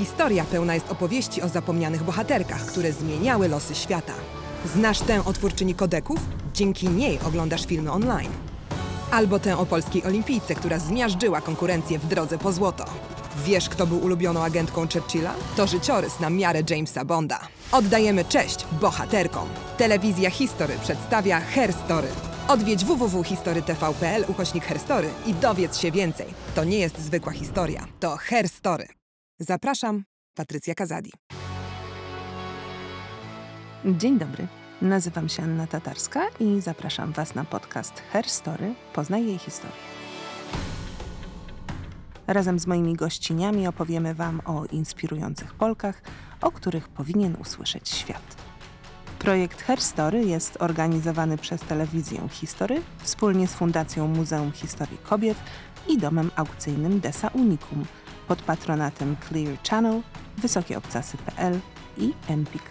Historia pełna jest opowieści o zapomnianych bohaterkach, które zmieniały losy świata. Znasz tę o twórczyni kodeków? Dzięki niej oglądasz filmy online. Albo tę o polskiej olimpijce, która zmiażdżyła konkurencję w drodze po złoto. Wiesz, kto był ulubioną agentką Churchilla? To życiorys na miarę Jamesa Bonda. Oddajemy cześć bohaterkom. Telewizja History przedstawia Herstory. Odwiedź www.historytv.pl ukośnik Herstory i dowiedz się więcej. To nie jest zwykła historia, to Herstory. Zapraszam, Patrycja Kazadi. Dzień dobry. Nazywam się Anna Tatarska i zapraszam Was na podcast Herstory. Poznaj jej historię. Razem z moimi gościniami opowiemy Wam o inspirujących Polkach, o których powinien usłyszeć świat. Projekt Herstory jest organizowany przez telewizję History wspólnie z Fundacją Muzeum Historii Kobiet i domem aukcyjnym Desa Unicum pod patronatem Clear Channel, wysokieobcasy.pl i Empik.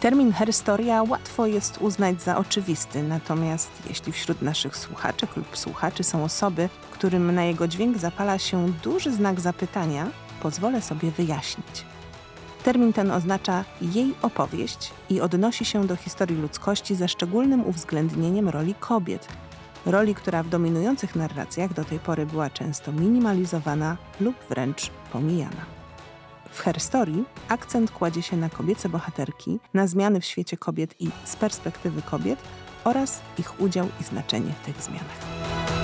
Termin herstoria łatwo jest uznać za oczywisty, natomiast jeśli wśród naszych słuchaczek lub słuchaczy są osoby, którym na jego dźwięk zapala się duży znak zapytania, pozwolę sobie wyjaśnić. Termin ten oznacza jej opowieść i odnosi się do historii ludzkości ze szczególnym uwzględnieniem roli kobiet, roli, która w dominujących narracjach do tej pory była często minimalizowana lub wręcz pomijana. W Herstory akcent kładzie się na kobiece bohaterki, na zmiany w świecie kobiet i z perspektywy kobiet oraz ich udział i znaczenie w tych zmianach.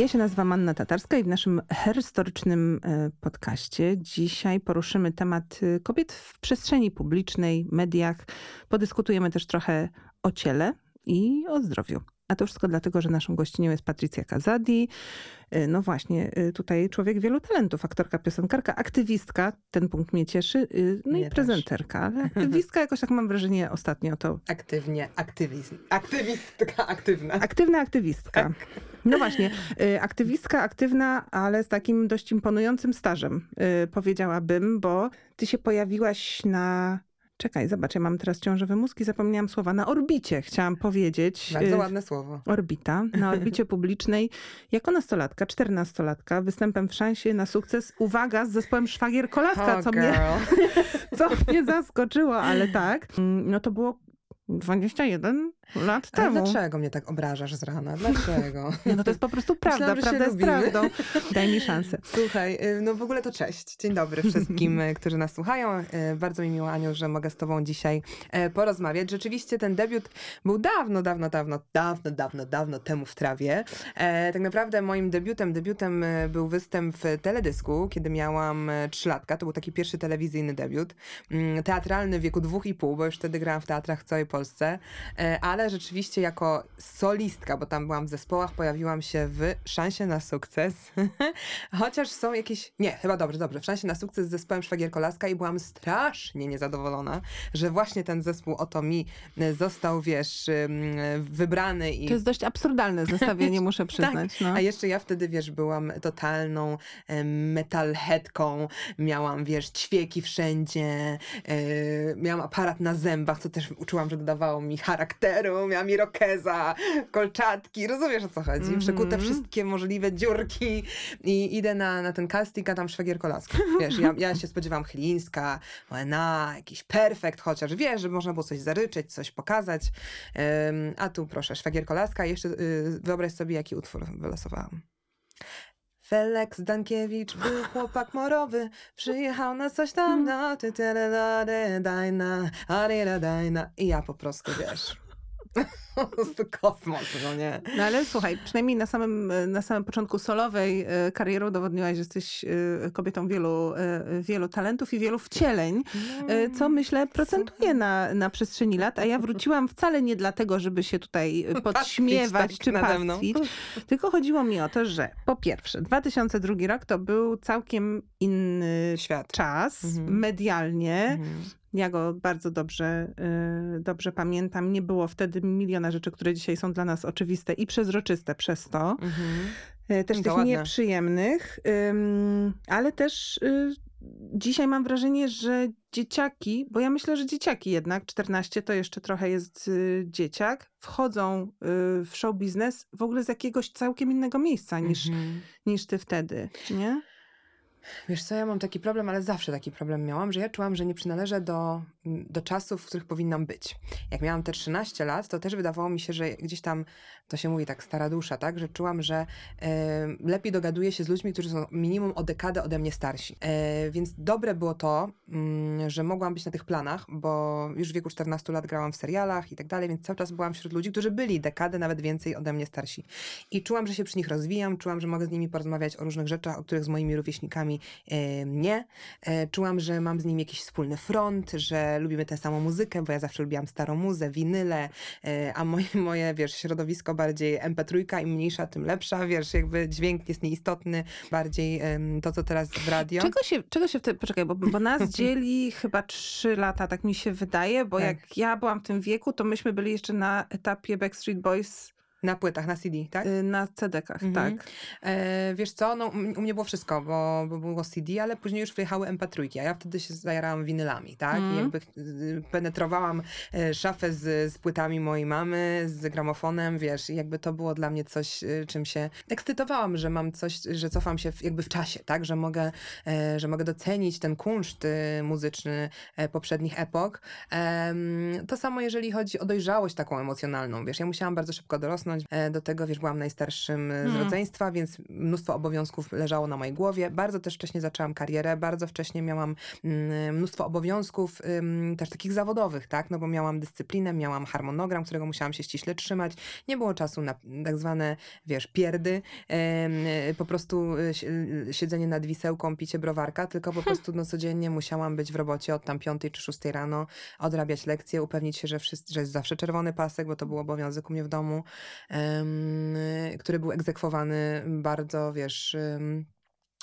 Ja się nazywam Anna Tatarska i w naszym herstorycznym e, podcaście dzisiaj poruszymy temat e, kobiet w przestrzeni publicznej, mediach. Podyskutujemy też trochę o ciele i o zdrowiu. A to wszystko dlatego, że naszą gościnią jest Patrycja Kazadi. Y, no właśnie, y, tutaj człowiek wielu talentów, aktorka, piosenkarka, aktywistka, ten punkt mnie cieszy, y, no mnie i prezenterka. Ale aktywistka jakoś tak mam wrażenie ostatnio to... Aktywnie, aktywizm. Aktywistka, aktywna. Aktywna aktywistka. Tak. No właśnie, aktywistka, aktywna, ale z takim dość imponującym stażem, powiedziałabym, bo ty się pojawiłaś na Czekaj, zobacz, ja mam teraz ciążowy mózg i zapomniałam słowa. Na orbicie chciałam powiedzieć. Bardzo y, ładne słowo. Orbita. Na orbicie publicznej jako nastolatka, czternastolatka, występem w szansie na sukces. Uwaga, z zespołem Szwagier Kolaska, oh, co, mnie, co mnie zaskoczyło, ale tak. Mm, no to było 21 lat Ale temu. dlaczego mnie tak obrażasz z rana? Dlaczego? Nie, no to jest po prostu prawda. Myślałam, prawda jest lubimy. prawdą. Daj mi szansę. Słuchaj, y, no w ogóle to cześć. Dzień dobry wszystkim, y, którzy nas słuchają. Y, bardzo mi miło, Aniu, że mogę z tobą dzisiaj porozmawiać. Rzeczywiście ten debiut był dawno, dawno, dawno, dawno, dawno, dawno temu w trawie. E, tak naprawdę moim debiutem, debiutem był występ w teledysku, kiedy miałam trzylatka. To był taki pierwszy telewizyjny debiut. Mm, teatralny w wieku dwóch i pół, bo już wtedy grałam w teatrach w całej Polsce. E, ale ale rzeczywiście jako solistka, bo tam byłam w zespołach, pojawiłam się w Szansie na sukces. Chociaż są jakieś. Nie, chyba dobrze, dobrze. W Szansie na sukces z zespołem Szwagier Kolaska i byłam strasznie niezadowolona, że właśnie ten zespół oto mi został, wiesz, wybrany. I... To jest dość absurdalne zestawienie, muszę tak. przyznać. Tak. No. A jeszcze ja wtedy, wiesz, byłam totalną metalheadką. Miałam, wiesz, ćwieki wszędzie. E, miałam aparat na zębach, co też uczyłam, że dodawało mi charakteru miałam irokeza, kolczatki, rozumiesz o co chodzi? Mm -hmm. Przekute wszystkie możliwe dziurki i idę na, na ten casting, a tam szwagier kolaski. Wiesz, ja, ja się spodziewałam Chylińska, na jakiś perfekt chociaż, wiesz, żeby można było coś zaryczeć, coś pokazać. Um, a tu proszę, szwagier kolaska jeszcze y, wyobraź sobie, jaki utwór wylosowałam. Felix Dankiewicz był chłopak morowy, przyjechał na coś tam, no, ty, dajna, dajna. I ja po prostu, wiesz po prostu kosmos, no nie? No ale słuchaj, przynajmniej na samym, na samym początku solowej e, kariery udowodniłaś, że jesteś e, kobietą wielu, e, wielu talentów i wielu wcieleń, co myślę procentuje na, na przestrzeni lat, a ja wróciłam wcale nie dlatego, żeby się tutaj podśmiewać tak, czy pastwić, tylko chodziło mi o to, że po pierwsze, 2002 rok to był całkiem inny Świat. czas, mhm. medialnie, mhm. Ja go bardzo dobrze, y, dobrze pamiętam. Nie było wtedy miliona rzeczy, które dzisiaj są dla nas oczywiste i przezroczyste przez to. Mhm. Y, też tych nieprzyjemnych, ale też y, dzisiaj mam wrażenie, że dzieciaki, bo ja myślę, że dzieciaki jednak, 14 to jeszcze trochę jest dzieciak, wchodzą w show biznes w ogóle z jakiegoś całkiem innego miejsca niż, Mhm. niż ty wtedy, nie? Wiesz co, ja mam taki problem, ale zawsze taki problem miałam, że ja czułam, że nie przynależę do, do czasów, w których powinnam być. Jak miałam te 13 lat, to też wydawało mi się, że gdzieś tam, to się mówi tak, stara dusza, tak, że czułam, że e, lepiej dogaduję się z ludźmi, którzy są minimum o dekadę ode mnie starsi. E, więc dobre było to, mm, że mogłam być na tych planach, bo już w wieku 14 lat grałam w serialach i tak dalej, więc cały czas byłam wśród ludzi, którzy byli dekadę, nawet więcej ode mnie starsi. I czułam, że się przy nich rozwijam, czułam, że mogę z nimi porozmawiać o różnych rzeczach, o których z moimi rówieśnikami nie. E, czułam, że mam z nimi jakiś wspólny front, że lubimy tę samą muzykę, bo ja zawsze lubiłam starą muzę, winyle, e, a moje, moje, wiesz, środowisko bardziej MP3, im mniejsza, tym lepsza, wiesz, jakby dźwięk jest nieistotny, bardziej to, co teraz w radio. Czego się, czego się wtedy, poczekaj, bo, bo nas dzieli chyba 3 lata, tak mi się wydaje, bo Tak. jak ja byłam w tym wieku, to myśmy byli jeszcze na etapie Backstreet Boys Na płytach, na CD, tak? y, na CD-kach, Mhm. tak. E, wiesz co, no, u mnie było wszystko, bo, bo było CD, ale później już wyjechały MP3, a ja wtedy się zajarałam winylami, tak? I Mhm. jakby y, penetrowałam e, szafę z, z płytami mojej mamy, z gramofonem, wiesz, i jakby to było dla mnie coś, y, czym się ekscytowałam, że mam coś, że cofam się w, jakby w czasie, tak? Że mogę, e, że mogę docenić ten kunszt y, muzyczny e, poprzednich epok. Em, to samo jeżeli chodzi o dojrzałość taką emocjonalną, wiesz, ja musiałam bardzo szybko dorosnąć, e, do tego, wiesz, byłam najstarszym e, z Mm. rodzeństwa, więc mnóstwo obowiązków leżało na mojej głowie. Bardzo też wcześnie zaczęłam karierę, bardzo wcześnie miałam mm, mnóstwo obowiązków też takich zawodowych, tak, no bo miałam dyscyplinę, miałam harmonogram, którego musiałam się ściśle trzymać. Nie było czasu na tak zwane, wiesz, pierdy, po prostu y, siedzenie nad wisełką, picie browarka, tylko po prostu no, codziennie musiałam być w robocie od tam 5 czy 6 rano, odrabiać lekcje, upewnić się, że, wszyscy, że jest zawsze czerwony pasek, bo to był obowiązek u mnie w domu, który był egzekwowany bardzo, wiesz,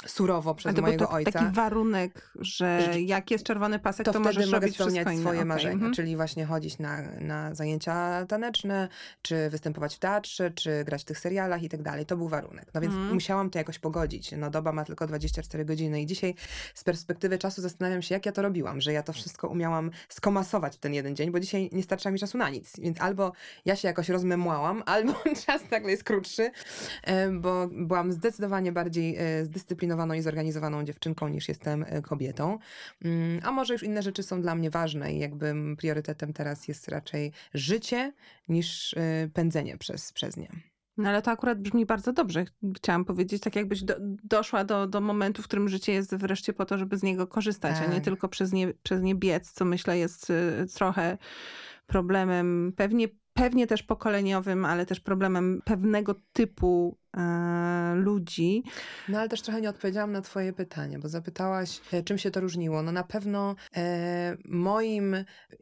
surowo przez A to mojego tak, ojca. taki warunek, że jak jest czerwony pasek, to, to wtedy możesz mogę spełniać swoje Okej, marzenia, mhm. czyli właśnie chodzić na, na zajęcia taneczne, czy występować w teatrze, czy grać w tych serialach i tak dalej. To był warunek. No więc Mhm. musiałam to jakoś pogodzić. No doba ma tylko 24 godziny i dzisiaj z perspektywy czasu zastanawiam się, jak ja to robiłam, że ja to wszystko umiałam skomasować w ten jeden dzień, bo dzisiaj nie starcza mi czasu na nic. Więc albo ja się jakoś rozmemłałam, albo czas nagle jest krótszy, bo byłam zdecydowanie bardziej e, zdyscyplinowaną i zorganizowaną dziewczynką niż jestem e, kobietą. Mm, A może już inne rzeczy są dla mnie ważne i jakby priorytetem teraz jest raczej życie niż y, pędzenie przez, przez nie. No ale to akurat brzmi bardzo dobrze. Chciałam powiedzieć, tak jakbyś do, doszła do, do momentu, w którym życie jest wreszcie po to, żeby z niego korzystać, a nie Tak. tylko przez nie, przez nie biec, co myślę jest y, trochę problemem, pewnie, pewnie też pokoleniowym, ale też problemem pewnego typu e, ludzi. No ale też trochę nie odpowiedziałam na twoje pytanie, bo zapytałaś, e, czym się to różniło. No na pewno e, moim,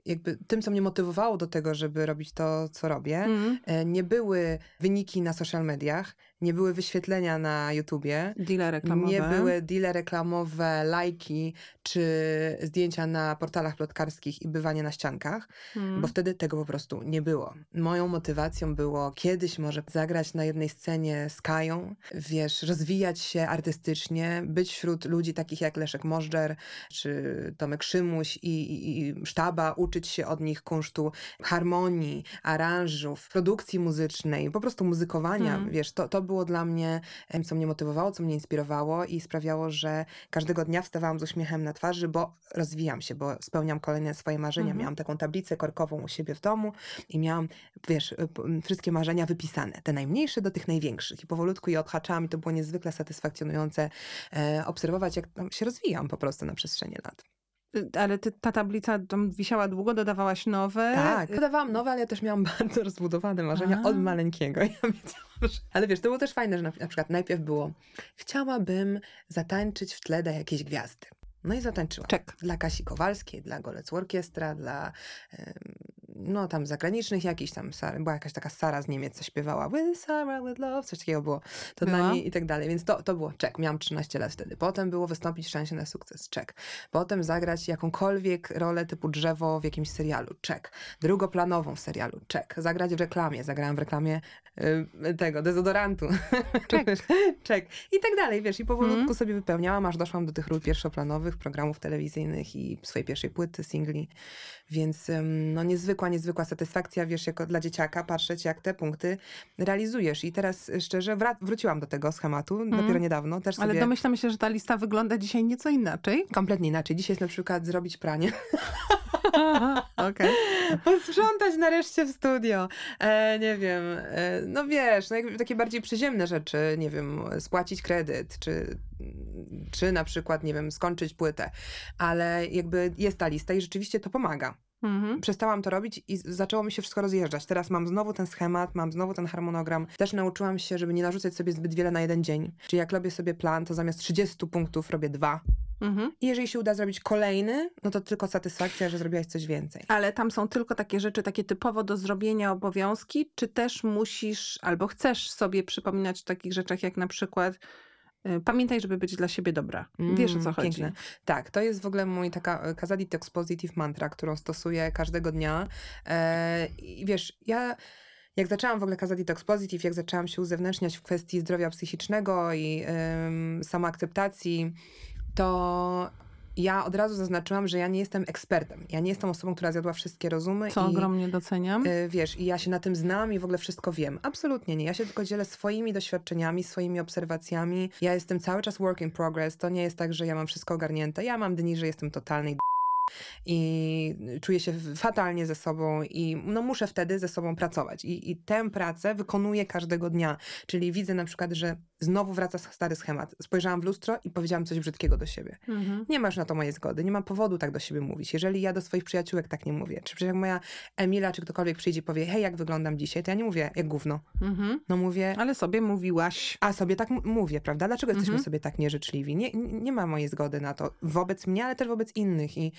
jakby tym, co mnie motywowało do tego, żeby robić to, co robię, Mm. e, nie były wyniki na social mediach, nie były wyświetlenia na YouTubie, Deale reklamowe. Nie były deale reklamowe, lajki czy zdjęcia na portalach plotkarskich i bywanie na ściankach, Mm. bo wtedy tego po prostu nie było. Moją motywacją było kiedyś może zagrać na jednej scenie z Kają, wiesz, rozwijać się artystycznie, być wśród ludzi takich jak Leszek Możdżer czy Tomek Szymuś i, i, i sztaba, uczyć się od nich kunsztu harmonii, aranżów, produkcji muzycznej, po prostu muzykowania, Mhm. wiesz, to, to było dla mnie, co mnie motywowało, co mnie inspirowało i sprawiało, że każdego dnia wstawałam z uśmiechem na twarzy, bo rozwijam się, bo spełniam kolejne swoje marzenia. Mhm. Miałam taką tablicę korkową u siebie w domu i miałam, wiesz, y, wszystkie marzenia wypisane, te najmniejsze do tych największych i powolutku je odhaczałam i to było niezwykle satysfakcjonujące e, obserwować, jak tam się rozwijam po prostu na przestrzeni lat. Y, Ale ty, ta tablica tam wisiała długo, dodawałaś nowe. Tak, Y, dodawałam nowe, ale ja też miałam bardzo rozbudowane marzenia A. od maleńkiego. Ja wiedziałam, że... Ale wiesz, to było też fajne, że na, na przykład najpierw było chciałabym zatańczyć w tle dla jakiejś gwiazdy. No i zatańczyłam. Czek. Dla Kasi Kowalskiej, dla Golec Orkiestra, dla no tam zagranicznych jakichś tam, Sara, była jakaś taka Sara z Niemiec, co śpiewała with Sarah, with love, coś takiego było. To Była? dla niej i tak dalej, więc to, to było czek. Miałam 13 lat wtedy. Potem było wystąpić w szansie na sukces, czek. Potem zagrać jakąkolwiek rolę typu drzewo w jakimś serialu, czek. Drugoplanową w serialu, czek. Zagrać w reklamie, zagrałam w reklamie y, tego, dezodorantu. Czek. czek. I tak dalej, wiesz, i powolutku Mhm. sobie wypełniałam, aż doszłam do tych ról pierwszoplanowych, programów telewizyjnych i swojej pierwszej płyty, singli. Więc ym, no niezwykła, niezwykła satysfakcja, wiesz, jako dla dzieciaka patrzeć, jak te punkty realizujesz. I teraz szczerze wróciłam do tego schematu, dopiero niedawno. Też Ale sobie domyślam się, że ta lista wygląda dzisiaj nieco inaczej. kompletnie inaczej. Dzisiaj jest na przykład zrobić pranie. Okej. Posprzątać nareszcie w studio. E, nie wiem, e, no wiesz, no takie bardziej przyziemne rzeczy, nie wiem, spłacić kredyt, czy, czy na przykład, nie wiem, skończyć płytę. Ale jakby jest ta lista i rzeczywiście to pomaga. Mhm. Przestałam to robić i zaczęło mi się wszystko rozjeżdżać. Teraz mam znowu ten schemat, mam znowu ten harmonogram. Też nauczyłam się, żeby nie narzucać sobie zbyt wiele na jeden dzień. Czyli jak robię sobie plan, to zamiast 30 punktów robię dwa. Mhm. I jeżeli się uda zrobić kolejny, no to tylko satysfakcja, że zrobiłaś coś więcej. Ale tam są tylko takie rzeczy, takie typowo do zrobienia obowiązki, czy też musisz albo chcesz sobie przypominać o takich rzeczach, jak na przykład pamiętaj, żeby być dla siebie dobra. Wiesz o co Mm, chodzi. Piękne. Tak, to jest w ogóle mój taka e, Casa Detox Positive mantra, którą stosuję każdego dnia. E, I wiesz, ja jak zaczęłam w ogóle Casa Detox Positive, jak zaczęłam się uzewnętrzniać w kwestii zdrowia psychicznego i samoakceptacji, to ja od razu zaznaczyłam, że ja nie jestem ekspertem. Ja nie jestem osobą, która zjadła wszystkie rozumy. Co i, ogromnie doceniam. y, Wiesz, i ja się na tym znam i w ogóle wszystko wiem. Absolutnie nie. Ja się tylko dzielę swoimi doświadczeniami, swoimi obserwacjami. Ja jestem cały czas work in progress. To nie jest tak, że ja mam wszystko ogarnięte. Ja mam dni, że jestem totalnej i czuję się fatalnie ze sobą i no muszę wtedy ze sobą pracować. I, I tę pracę wykonuję każdego dnia. Czyli widzę na przykład, że znowu wraca stary schemat. Spojrzałam w lustro i powiedziałam coś brzydkiego do siebie. Mhm. Nie masz na to mojej zgody, nie mam powodu tak do siebie mówić. Jeżeli ja do swoich przyjaciółek tak nie mówię, czy przecież jak moja Emila czy ktokolwiek przyjdzie i powie, hej, jak wyglądam dzisiaj, to ja nie mówię, jak gówno. Mhm. No mówię, Ale sobie mówiłaś. a sobie tak mówię, prawda? Dlaczego jesteśmy Mhm. sobie tak nieżyczliwi? Nie, nie ma mojej zgody na to wobec mnie, ale też wobec innych. I,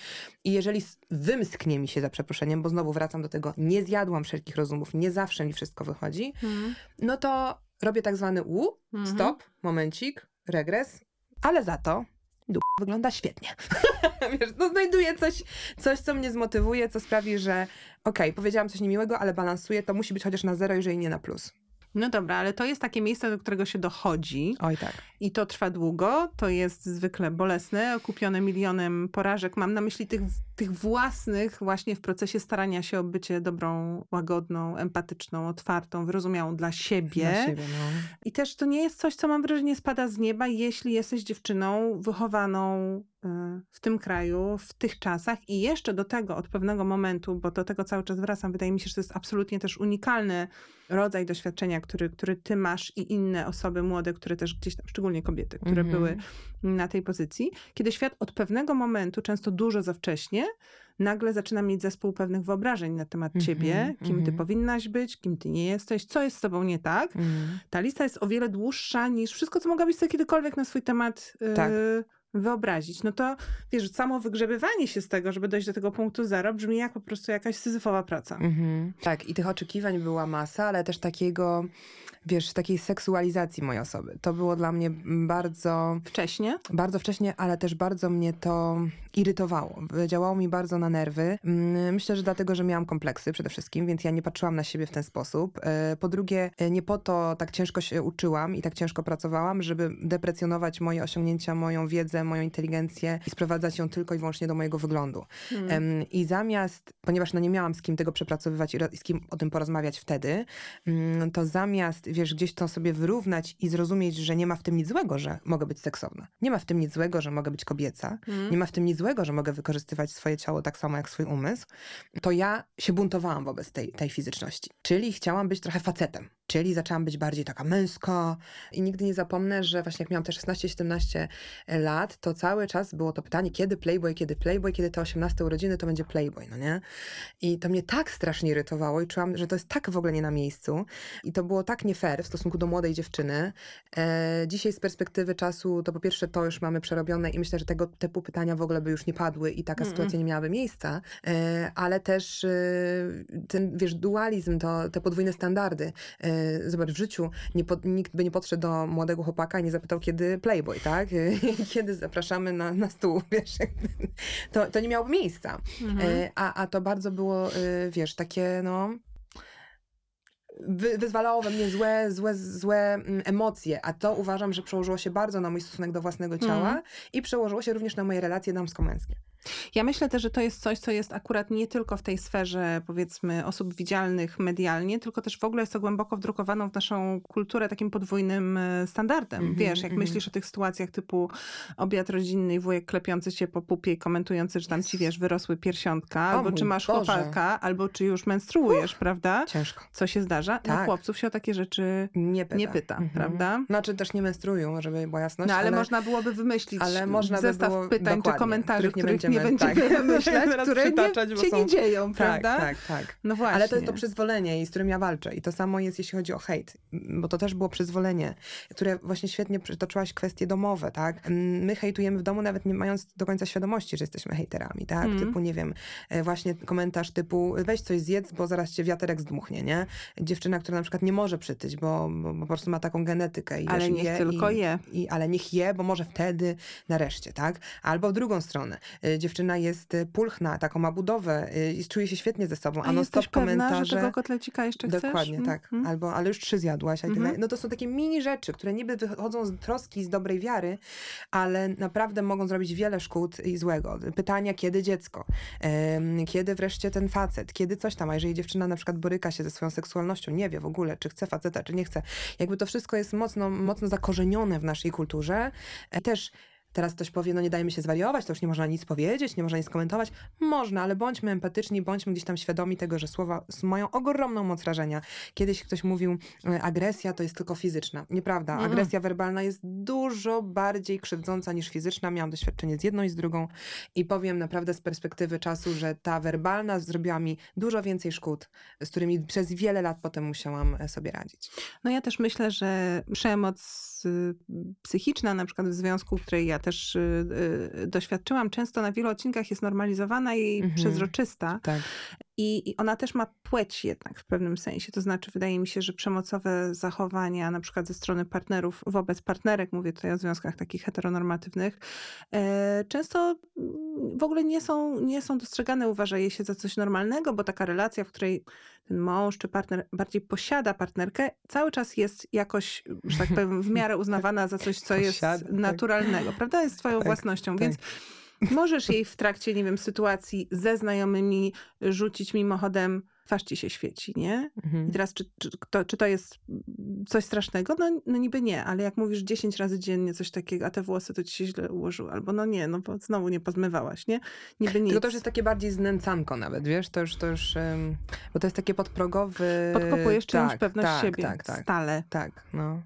i jeżeli wymsknie mi się za przeproszeniem, bo znowu wracam do tego, nie zjadłam wszelkich rozumów, nie zawsze mi wszystko wychodzi, Mhm. no to robię tak zwany u, Mhm. stop, momencik, regres, ale za to dup wygląda świetnie. Wiesz, no znajduję coś, coś, co mnie zmotywuje, co sprawi, że okej, powiedziałam coś niemiłego, ale balansuję, to musi być chociaż na zero, jeżeli nie na plus. No dobra, ale to jest takie miejsce, do którego się dochodzi Oj tak. i to trwa długo, to jest zwykle bolesne, okupione milionem porażek. Mam na myśli tych, tych własnych właśnie w procesie starania się o bycie dobrą, łagodną, empatyczną, otwartą, wyrozumiałą dla siebie. Dla siebie, no. I też to nie jest coś, co mam wrażenie spada z nieba, jeśli jesteś dziewczyną wychowaną y, w tym kraju, w tych czasach i jeszcze do tego od pewnego momentu, bo do tego cały czas wracam, wydaje mi się, że to jest absolutnie też unikalny rodzaj doświadczenia, który, który ty masz i inne osoby młode, które też gdzieś tam, szczególnie kobiety, które Mhm. były na tej pozycji, kiedy świat od pewnego momentu, często dużo za wcześnie, nagle zaczyna mieć zespół pewnych wyobrażeń na temat Mhm, ciebie, kim ty mhm. powinnaś być, kim ty nie jesteś, co jest z tobą nie tak. Mm. Ta lista jest o wiele dłuższa niż wszystko, co mogłabyś sobie kiedykolwiek na swój temat yy, Tak. wyobrazić. No to wiesz, samo wygrzebywanie się z tego, żeby dojść do tego punktu zero, brzmi jak po prostu jakaś syzyfowa praca. Mhm. Tak, i tych oczekiwań była masa, ale też takiego, wiesz, takiej seksualizacji mojej osoby. To było dla mnie bardzo, Wcześnie? bardzo wcześnie, ale też bardzo mnie to irytowało. Działało mi bardzo na nerwy. Mm, Myślę, że dlatego, że miałam kompleksy przede wszystkim, więc ja nie patrzyłam na siebie w ten sposób. E, Po drugie, e, nie po to tak ciężko się uczyłam i tak ciężko pracowałam, żeby deprecjonować moje osiągnięcia, moją wiedzę, moją inteligencję i sprowadzać ją tylko i wyłącznie do mojego wyglądu. Hmm. I zamiast, ponieważ no nie miałam z kim tego przepracowywać i z kim o tym porozmawiać wtedy, mm, to zamiast, wiesz, gdzieś to sobie wyrównać i zrozumieć, że nie ma w tym nic złego, że mogę być seksowna. Nie ma w tym nic złego, że mogę być kobieca. Mm. Nie ma w tym nic złego, że mogę wykorzystywać swoje ciało tak samo jak swój umysł. To ja się buntowałam wobec tej, tej fizyczności. Czyli chciałam być trochę facetem. Czyli zaczęłam być bardziej taka męska i nigdy nie zapomnę, że właśnie jak miałam te 16-17 lat, to cały czas było to pytanie, kiedy Playboy, kiedy Playboy, kiedy te 18 urodziny to będzie Playboy, no nie? I to mnie tak strasznie irytowało i czułam, że to jest tak w ogóle nie na miejscu i to było tak nie fair w stosunku do młodej dziewczyny. E, dzisiaj z perspektywy czasu to po pierwsze to już mamy przerobione i myślę, że tego typu pytania w ogóle by już nie padły i taka Mm-mm. sytuacja nie miałaby miejsca, e, ale też e, ten, wiesz, dualizm, to, te podwójne standardy. E, Zobacz, w życiu nie pod, nikt by nie podszedł do młodego chłopaka i nie zapytał, kiedy Playboy, tak? kiedy zapraszamy na, na stół, wiesz, to, to nie miałoby miejsca. Mhm. E, A, a to bardzo było, e, wiesz, takie no... Wy, wyzwalało we mnie złe, złe, złe mm, emocje, a to uważam, że przełożyło się bardzo na mój stosunek do własnego ciała Mhm. i przełożyło się również na moje relacje damsko-męskie. Ja myślę też, że to jest coś, co jest akurat nie tylko w tej sferze, powiedzmy, osób widzialnych medialnie, tylko też w ogóle jest to głęboko wdrukowaną w naszą kulturę takim podwójnym e, standardem. Mhm, Wiesz, jak mhm. myślisz o tych sytuacjach typu obiad rodzinny i wujek klepiący się po pupie i komentujący, że tam ci, wiesz, wyrosły piersiątka, albo mój czy masz Boże. albo czy już menstruujesz, prawda? Ciężko. Co się zdarza? No Tak. chłopców się o takie rzeczy... Nie pyta. Nie pyta, prawda? Znaczy też nie menstruują, żeby była jasność. No ale, można byłoby wymyślić ale można by zestaw było- pytań czy komentarzy, których nie których nie będziemy- będziemy tak. Zaraz które nie, się są- nie dzieją, Tak, prawda? tak, tak. No właśnie. Ale to jest to przyzwolenie, i z którym ja walczę. I to samo jest, jeśli chodzi o hejt, bo to też było przyzwolenie, które właśnie świetnie przytoczyłaś kwestie domowe, tak? My hejtujemy w domu, nawet nie mając do końca świadomości, że jesteśmy hejterami, tak? Mm. Typu, nie wiem, e, właśnie komentarz typu weź coś zjedz, bo zaraz cię wiaterek zdmuchnie, nie? Dziewczyna, która na przykład nie może przytyć, bo, bo, po prostu ma taką genetykę. I Ale wiesz, niech je, tylko i, je. I, ale niech je, bo może wtedy nareszcie, tak? Albo w drugą stronę. Dziewczyna jest e, pulchna, taką ma budowę e, i czuje się świetnie ze sobą, a, A no jesteś stop pewna, komentarze... że tego kotlecika jeszcze chcesz? Dokładnie, tak. Mhm. Albo, ale już trzy zjadłaś. Tak dalej. No to są takie mini rzeczy, które niby wychodzą z troski, z dobrej wiary, ale naprawdę mogą zrobić wiele szkód i złego. Pytania, kiedy dziecko? Kiedy wreszcie ten facet? Kiedy coś tam? A jeżeli dziewczyna na przykład boryka się ze swoją seksualnością, nie wie w ogóle, czy chce faceta, czy nie chce. Jakby to wszystko jest mocno, mocno zakorzenione w naszej kulturze. E, Też Teraz ktoś powie, no nie dajmy się zwariować, to już nie można nic powiedzieć, nie można nic komentować. Można, ale bądźmy empatyczni, bądźmy gdzieś tam świadomi tego, że słowa mają ogromną moc rażenia. Kiedyś ktoś mówił, e, agresja to jest tylko fizyczna. Nieprawda. Mm. Agresja werbalna jest dużo bardziej krzywdząca niż fizyczna. Miałam doświadczenie z jedną i z drugą i powiem naprawdę z perspektywy czasu, że ta werbalna zrobiła mi dużo więcej szkód, z którymi przez wiele lat potem musiałam e, sobie radzić. No ja też myślę, że przemoc y, psychiczna, na przykład w związku, której ja też y, y, doświadczyłam, często na wielu odcinkach jest normalizowana i Mhm. przezroczysta. Tak. I, I ona też ma płeć jednak w pewnym sensie. To znaczy, wydaje mi się, że przemocowe zachowania, na przykład ze strony partnerów wobec partnerek, mówię tutaj o związkach takich heteronormatywnych, e, często mm, w ogóle nie są, nie są dostrzegane, uważa je się za coś normalnego, bo taka relacja, w której ten mąż czy partner bardziej posiada partnerkę, cały czas jest jakoś, że tak powiem, w miarę uznawana za coś, co jest Posiada, tak. naturalnego, prawda? Jest twoją Tak, własnością, tak. więc Możesz jej w trakcie, nie wiem, sytuacji ze znajomymi rzucić mimochodem, twarz ci się świeci, nie? Mhm. I teraz, czy, czy, to, czy to jest coś strasznego? No, no niby nie, ale jak mówisz 10 razy dziennie coś takiego, a te włosy to ci się źle ułożyły, albo no nie, no bo znowu nie pozmywałaś, nie? Niby nic. Tylko to już jest takie bardziej znęcanko nawet, wiesz, to już, to już, em, bo to jest takie podprogowy... Podkopujesz czyjąś tak, pewność tak, siebie Tak, tak, stale. tak, no.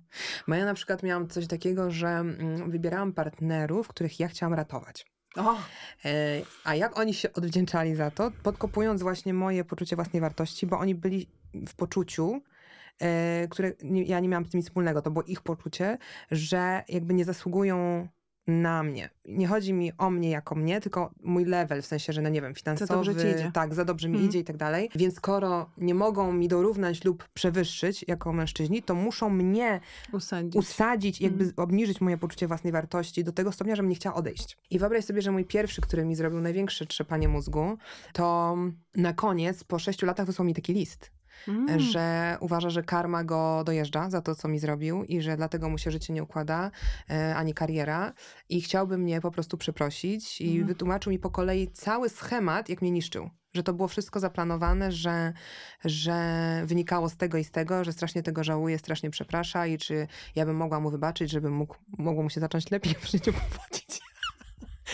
Bo ja na przykład miałam coś takiego, że mm, wybierałam partnerów, których ja chciałam ratować. E, A jak oni się odwdzięczali za to, podkopując właśnie moje poczucie własnej wartości, bo oni byli w poczuciu, e, które ja nie miałam z tym nic wspólnego, to było ich poczucie, że jakby nie zasługują na mnie. Nie chodzi mi o mnie jako mnie, tylko mój level, w sensie, że no nie wiem, finansowy, ci idzie. tak, za dobrze mi Mhm. idzie i tak dalej. Więc skoro nie mogą mi dorównać lub przewyższyć jako mężczyźni, to muszą mnie usadzić. usadzić, jakby Mm. obniżyć moje poczucie własnej wartości do tego stopnia, żebym nie chciała odejść. I wyobraź sobie, że mój pierwszy, który mi zrobił największe trzepanie mózgu, to na koniec, po sześciu latach wysłał mi taki list, Mm. że uważa, że karma go dojeżdża za to, co mi zrobił i że dlatego mu się życie nie układa, e, ani kariera. I chciałby mnie po prostu przeprosić i Mm. wytłumaczył mi po kolei cały schemat, jak mnie niszczył. Że to było wszystko zaplanowane, że, że wynikało z tego i z tego, że strasznie tego żałuje, strasznie przeprasza i czy ja bym mogła mu wybaczyć, żeby mógł, mogło mu się zacząć lepiej w życiu powodzić.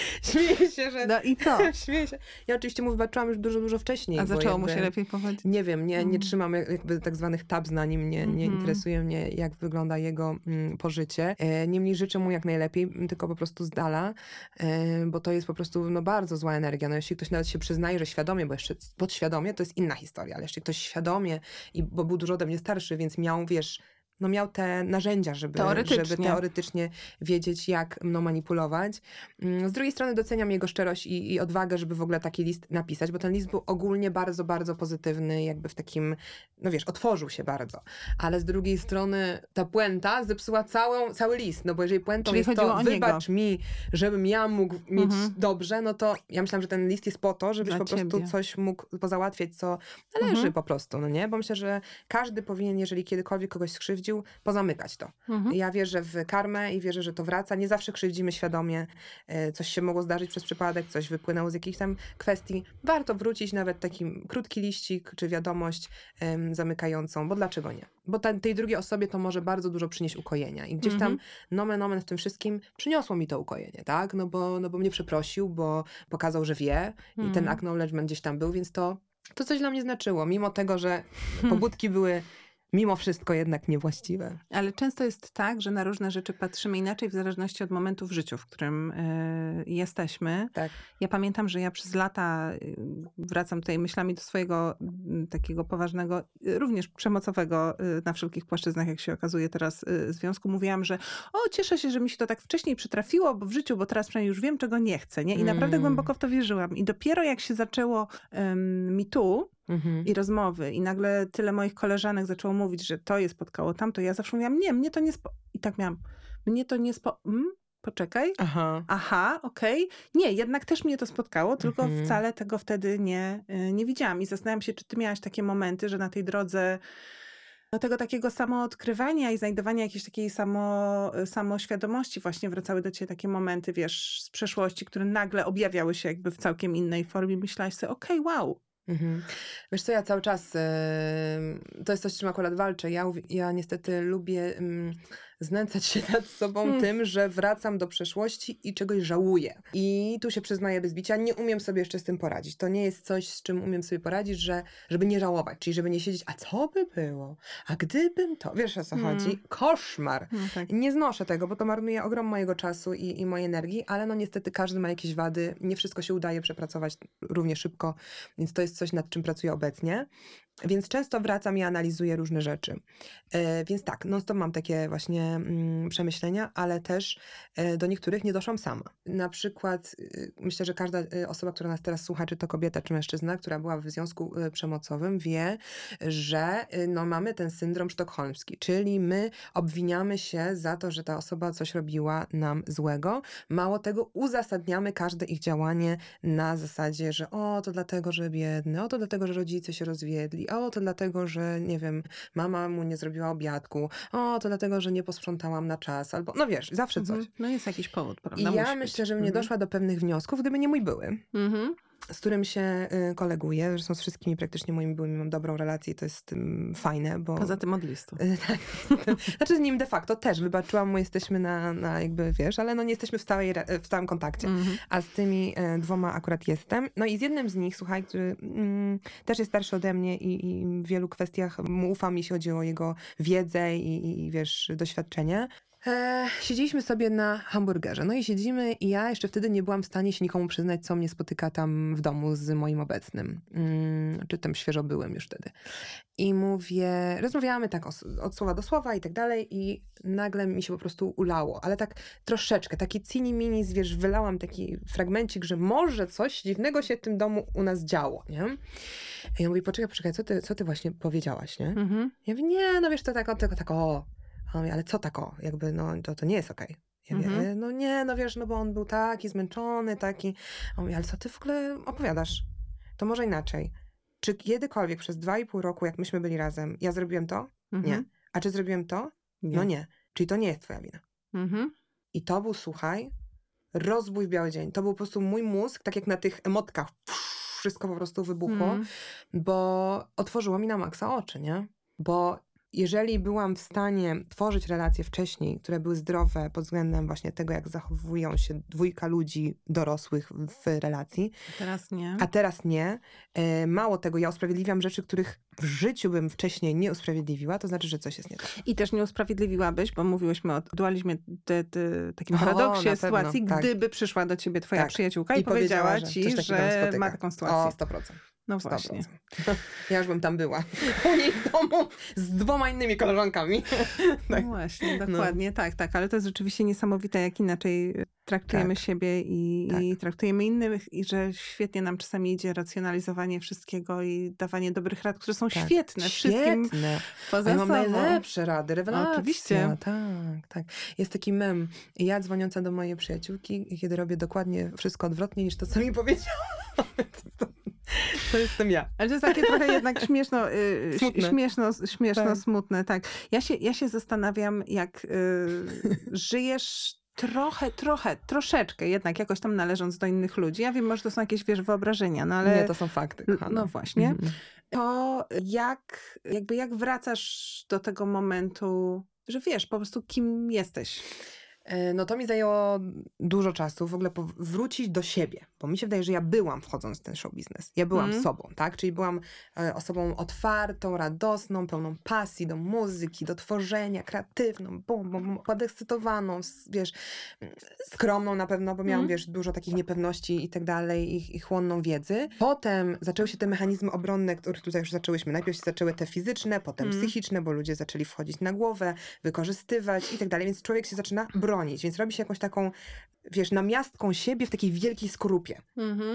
Śmieję się, że... No i co? Śmieję się. Ja oczywiście mu wybaczyłam już dużo, dużo wcześniej. A zaczęło mu się lepiej pochodzić? Nie wiem, nie, nie Mhm. trzymam jakby tak zwanych tabs na nim, nie, nie Mhm. interesuje mnie, jak wygląda jego mm, pożycie. E, niemniej życzę mu jak najlepiej, m, tylko po prostu z dala, e, bo to jest po prostu no, bardzo zła energia. No, jeśli ktoś nawet się przyznaje, że świadomie, bo jeszcze podświadomie, to jest inna historia, ale jeśli ktoś świadomie, i, bo był dużo ode mnie starszy, więc miał, wiesz, no miał te narzędzia, żeby Teoretycznie. żeby teoretycznie wiedzieć, jak mną manipulować. Mm, Z drugiej strony doceniam jego szczerość i, i odwagę, żeby w ogóle taki list napisać, bo ten list był ogólnie bardzo, bardzo pozytywny, jakby w takim, no wiesz, otworzył się bardzo. Ale z drugiej strony ta puenta zepsuła całą, cały list, no bo jeżeli puentą Czyli jest to, o niego. wybacz mi, żebym ja mógł mieć Mhm. dobrze, no to ja myślałam, że ten list jest po to, żebyś Dla po prostu ciebie. coś mógł pozałatwiać, co należy Mhm. po prostu, no nie? Bo myślę, że każdy powinien, jeżeli kiedykolwiek kogoś skrzywdził, pozamykać to. Mhm. Ja wierzę w karmę i wierzę, że to wraca. Nie zawsze krzywdzimy świadomie. E, Coś się mogło zdarzyć przez przypadek, coś wypłynęło z jakichś tam kwestii. Warto wrócić nawet taki krótki liścik czy wiadomość em, zamykającą, bo dlaczego nie? Bo ta, tej drugiej osobie to może bardzo dużo przynieść ukojenia. I gdzieś tam Mhm. nomen omen w tym wszystkim przyniosło mi to ukojenie, tak? No bo, no bo mnie przeprosił, bo pokazał, że wie i ten Mhm. acknowledgement gdzieś tam był, więc to, to coś dla mnie znaczyło. Mimo tego, że Hmm. pobudki były mimo wszystko jednak niewłaściwe. Ale często jest tak, że na różne rzeczy patrzymy inaczej w zależności od momentu w życiu, w którym y, jesteśmy. Tak. Ja pamiętam, że ja przez lata y, wracam tutaj myślami do swojego takiego poważnego, y, również przemocowego na wszelkich płaszczyznach, jak się okazuje teraz, związku. Mówiłam, że o, cieszę się, że mi się to tak wcześniej przytrafiło bo w życiu, bo teraz przynajmniej już wiem, czego nie chcę. Nie? I naprawdę Mm. głęboko w to wierzyłam. I dopiero jak się zaczęło mi tu, Mhm. i rozmowy. I nagle tyle moich koleżanek zaczęło mówić, że to je spotkało tamto. Ja zawsze mówiłam, nie, mnie to nie spo... I tak miałam, mnie to nie spo... Mm? Poczekaj. Aha. Aha, okej. Nie, jednak też mnie to spotkało, tylko Mhm. wcale tego wtedy nie, y, nie widziałam. I zastanawiam się, czy ty miałaś takie momenty, że na tej drodze do tego takiego samoodkrywania i znajdowania jakiejś takiej samo, samoświadomości właśnie wracały do ciebie takie momenty, wiesz, z przeszłości, które nagle objawiały się jakby w całkiem innej formie. Myślałaś sobie, okej, wow, Mhm. Wiesz co, ja cały czas, to jest coś, z czym akurat walczę. Ja, ja niestety lubię znęcać się nad sobą Hmm. tym, że wracam do przeszłości i czegoś żałuję. I tu się przyznaję bez bicia, nie umiem sobie jeszcze z tym poradzić. To nie jest coś, z czym umiem sobie poradzić, że żeby nie żałować, czyli żeby nie siedzieć, a co by było? A gdybym to, wiesz o co Hmm. chodzi? Koszmar. no tak. Nie znoszę tego, bo to marnuje ogrom mojego czasu i, i mojej energii, ale no niestety każdy ma jakieś wady. Nie wszystko się udaje przepracować równie szybko, więc to jest coś, nad czym pracuję obecnie. Więc często wracam i analizuję różne rzeczy. E, więc tak, no to mam takie właśnie mm, przemyślenia, ale też e, do niektórych nie doszłam sama. Na przykład y, myślę, że każda y, osoba, która nas teraz słucha, czy to kobieta, czy mężczyzna, która była w związku y, przemocowym, wie, że no, mamy ten syndrom sztokholmski, czyli my obwiniamy się za to, że ta osoba coś robiła nam złego. Mało tego, uzasadniamy każde ich działanie na zasadzie, że o, to dlatego, że biedny, o, to dlatego, że rodzice się rozwiedli, o, to dlatego, że nie wiem, mama mu nie zrobiła obiadku, o, to dlatego, że nie posprzątałam na czas, albo no wiesz, zawsze coś. Mhm. No jest jakiś powód, prawda? I ja Musi myślę, być. że bym nie Mhm. doszła do pewnych wniosków, gdyby nie mój były Mhm. Z którym się y, koleguję. Zresztą z wszystkimi praktycznie moimi byłymi mam dobrą relację i to jest fajne, bo... Poza tym od listu. Y, tak. znaczy z nim de facto też wybaczyłam mu, jesteśmy na, na jakby, wiesz, ale no nie jesteśmy w, stałej, w stałym kontakcie. Mhm. A z tymi e, dwoma akurat jestem. No i z jednym z nich, słuchaj, który mm, też jest starszy ode mnie i, i w wielu kwestiach mu ufam, jeśli chodzi o jego wiedzę i, i, i wiesz, doświadczenie. E, siedzieliśmy sobie na hamburgerze. No i siedzimy i ja jeszcze wtedy nie byłam w stanie się nikomu przyznać, co mnie spotyka tam w domu z moim obecnym. Mm, czy tam świeżo byłem już wtedy. I mówię, rozmawiamy tak od słowa do słowa i tak dalej i nagle mi się po prostu ulało, ale tak troszeczkę, taki cini mini, wiesz, wylałam taki fragmencik, że może coś dziwnego się w tym domu u nas działo, nie? I ja mówię, poczekaj, poczekaj, co ty, co ty właśnie powiedziałaś, nie? Mhm. Ja mówię, nie, no wiesz, to tak, tylko tak o. A on mówi, ale co tak o? Jakby, no, to, to nie jest okej. Ja mówię, Mhm. "E, no nie, no wiesz, no bo on był taki zmęczony, taki. A on mówi, ale co ty w ogóle opowiadasz? To może inaczej. Czy kiedykolwiek przez dwa i pół roku, jak myśmy byli razem, ja zrobiłem to? Nie. Mhm. A czy zrobiłem to? Nie. No nie. Czyli to nie jest twoja wina. Mhm. I to był, słuchaj, rozbój w biały dzień. To był po prostu mój mózg, tak jak na tych emotkach. Wszystko po prostu wybuchło bo otworzyło mi na maksa oczy, nie? Bo jeżeli byłam w stanie tworzyć relacje wcześniej, które były zdrowe pod względem właśnie tego, jak zachowują się dwójka ludzi dorosłych w relacji, Teraz nie. a teraz nie. E, Mało tego, ja usprawiedliwiam rzeczy, których w życiu bym wcześniej nie usprawiedliwiła, to znaczy, że coś jest nie tak. I też nie usprawiedliwiłabyś, bo mówiłyśmy o dualizmie, te, te, takim O, paradoksie pewno, sytuacji, tak. gdyby przyszła do ciebie twoja Tak. przyjaciółka i, I powiedziała, powiedziała, że ci, że spotyka. ma taką O, sytuację. 100%. No 100%. właśnie. Ja już bym tam była. U niej w domu z dwoma innymi koleżankami. No tak. właśnie, dokładnie, tak, tak, ale to jest rzeczywiście niesamowite, jak inaczej traktujemy Tak. siebie i, Tak. i traktujemy innych i że świetnie nam czasami idzie racjonalizowanie wszystkiego i dawanie dobrych rad, które są Tak. świetne, wszystkim Świetne. poza ja mam najlepsze rady, rewelacja. Oczywiście. Tak, tak. Jest taki mem. Ja dzwoniąca do mojej przyjaciółki, kiedy robię dokładnie wszystko odwrotnie niż to, co mi powiedziała. to, jestem ja. Ale to jest takie trochę jednak śmieszno, y, Smutne. śmieszno, śmieszno Tak. smutne, tak. Ja się, ja się zastanawiam, jak y, żyjesz trochę, trochę, troszeczkę jednak jakoś tam należąc do innych ludzi. Ja wiem, może to są jakieś, wiesz, wyobrażenia, no ale... Nie, to są fakty. Kochana. No właśnie. Mhm. To jak, jakby jak wracasz do tego momentu, że wiesz po prostu kim jesteś. E, No to mi zajęło dużo czasu w ogóle wrócić do siebie, bo mi się wydaje, że ja byłam wchodząc w ten show biznes. Ja byłam Mm. sobą, tak? Czyli byłam e, osobą otwartą, radosną, pełną pasji do muzyki, do tworzenia, kreatywną, bum, bum, podekscytowaną, wiesz, skromną na pewno, bo miałam, Mm. wiesz, dużo takich niepewności i tak dalej, i, i chłonną wiedzy. Potem zaczęły się te mechanizmy obronne, które tutaj już zaczęłyśmy. Najpierw się zaczęły te fizyczne, potem Mm. psychiczne, bo ludzie zaczęli wchodzić na głowę, wykorzystywać i tak dalej, więc człowiek się zaczyna bronić, więc robi się jakąś taką, wiesz, namiastką siebie w takiej wielkiej skorupie.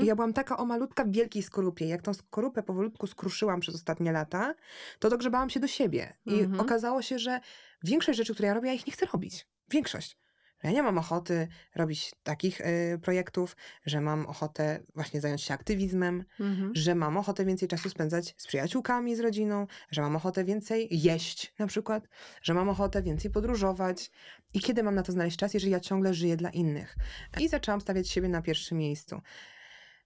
I ja byłam taka o malutka w wielkiej skorupie. Jak tą skorupę powolutku skruszyłam przez ostatnie lata, to dogrzebałam się do siebie. I Mhm. okazało się, że większość rzeczy, które ja robię, ja ich nie chcę robić. Większość. Że ja nie mam ochoty robić takich y, projektów, że mam ochotę właśnie zająć się aktywizmem, Mhm. że mam ochotę więcej czasu spędzać z przyjaciółkami, z rodziną, że mam ochotę więcej jeść na przykład, że mam ochotę więcej podróżować. I kiedy mam na to znaleźć czas, jeżeli ja ciągle żyję dla innych? I zaczęłam stawiać siebie na pierwszym miejscu.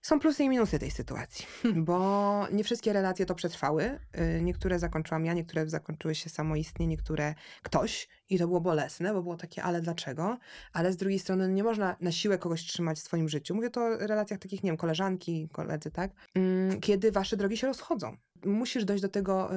Są plusy i minusy tej sytuacji, bo nie wszystkie relacje to przetrwały. Y, Niektóre zakończyłam ja, niektóre zakończyły się samoistnie, niektóre ktoś i to było bolesne, bo było takie, ale dlaczego? Ale z drugiej strony nie można na siłę kogoś trzymać w swoim życiu. Mówię to o relacjach takich, nie wiem, koleżanki, koledzy, tak? Mm, Kiedy wasze drogi się rozchodzą. Musisz dojść do tego,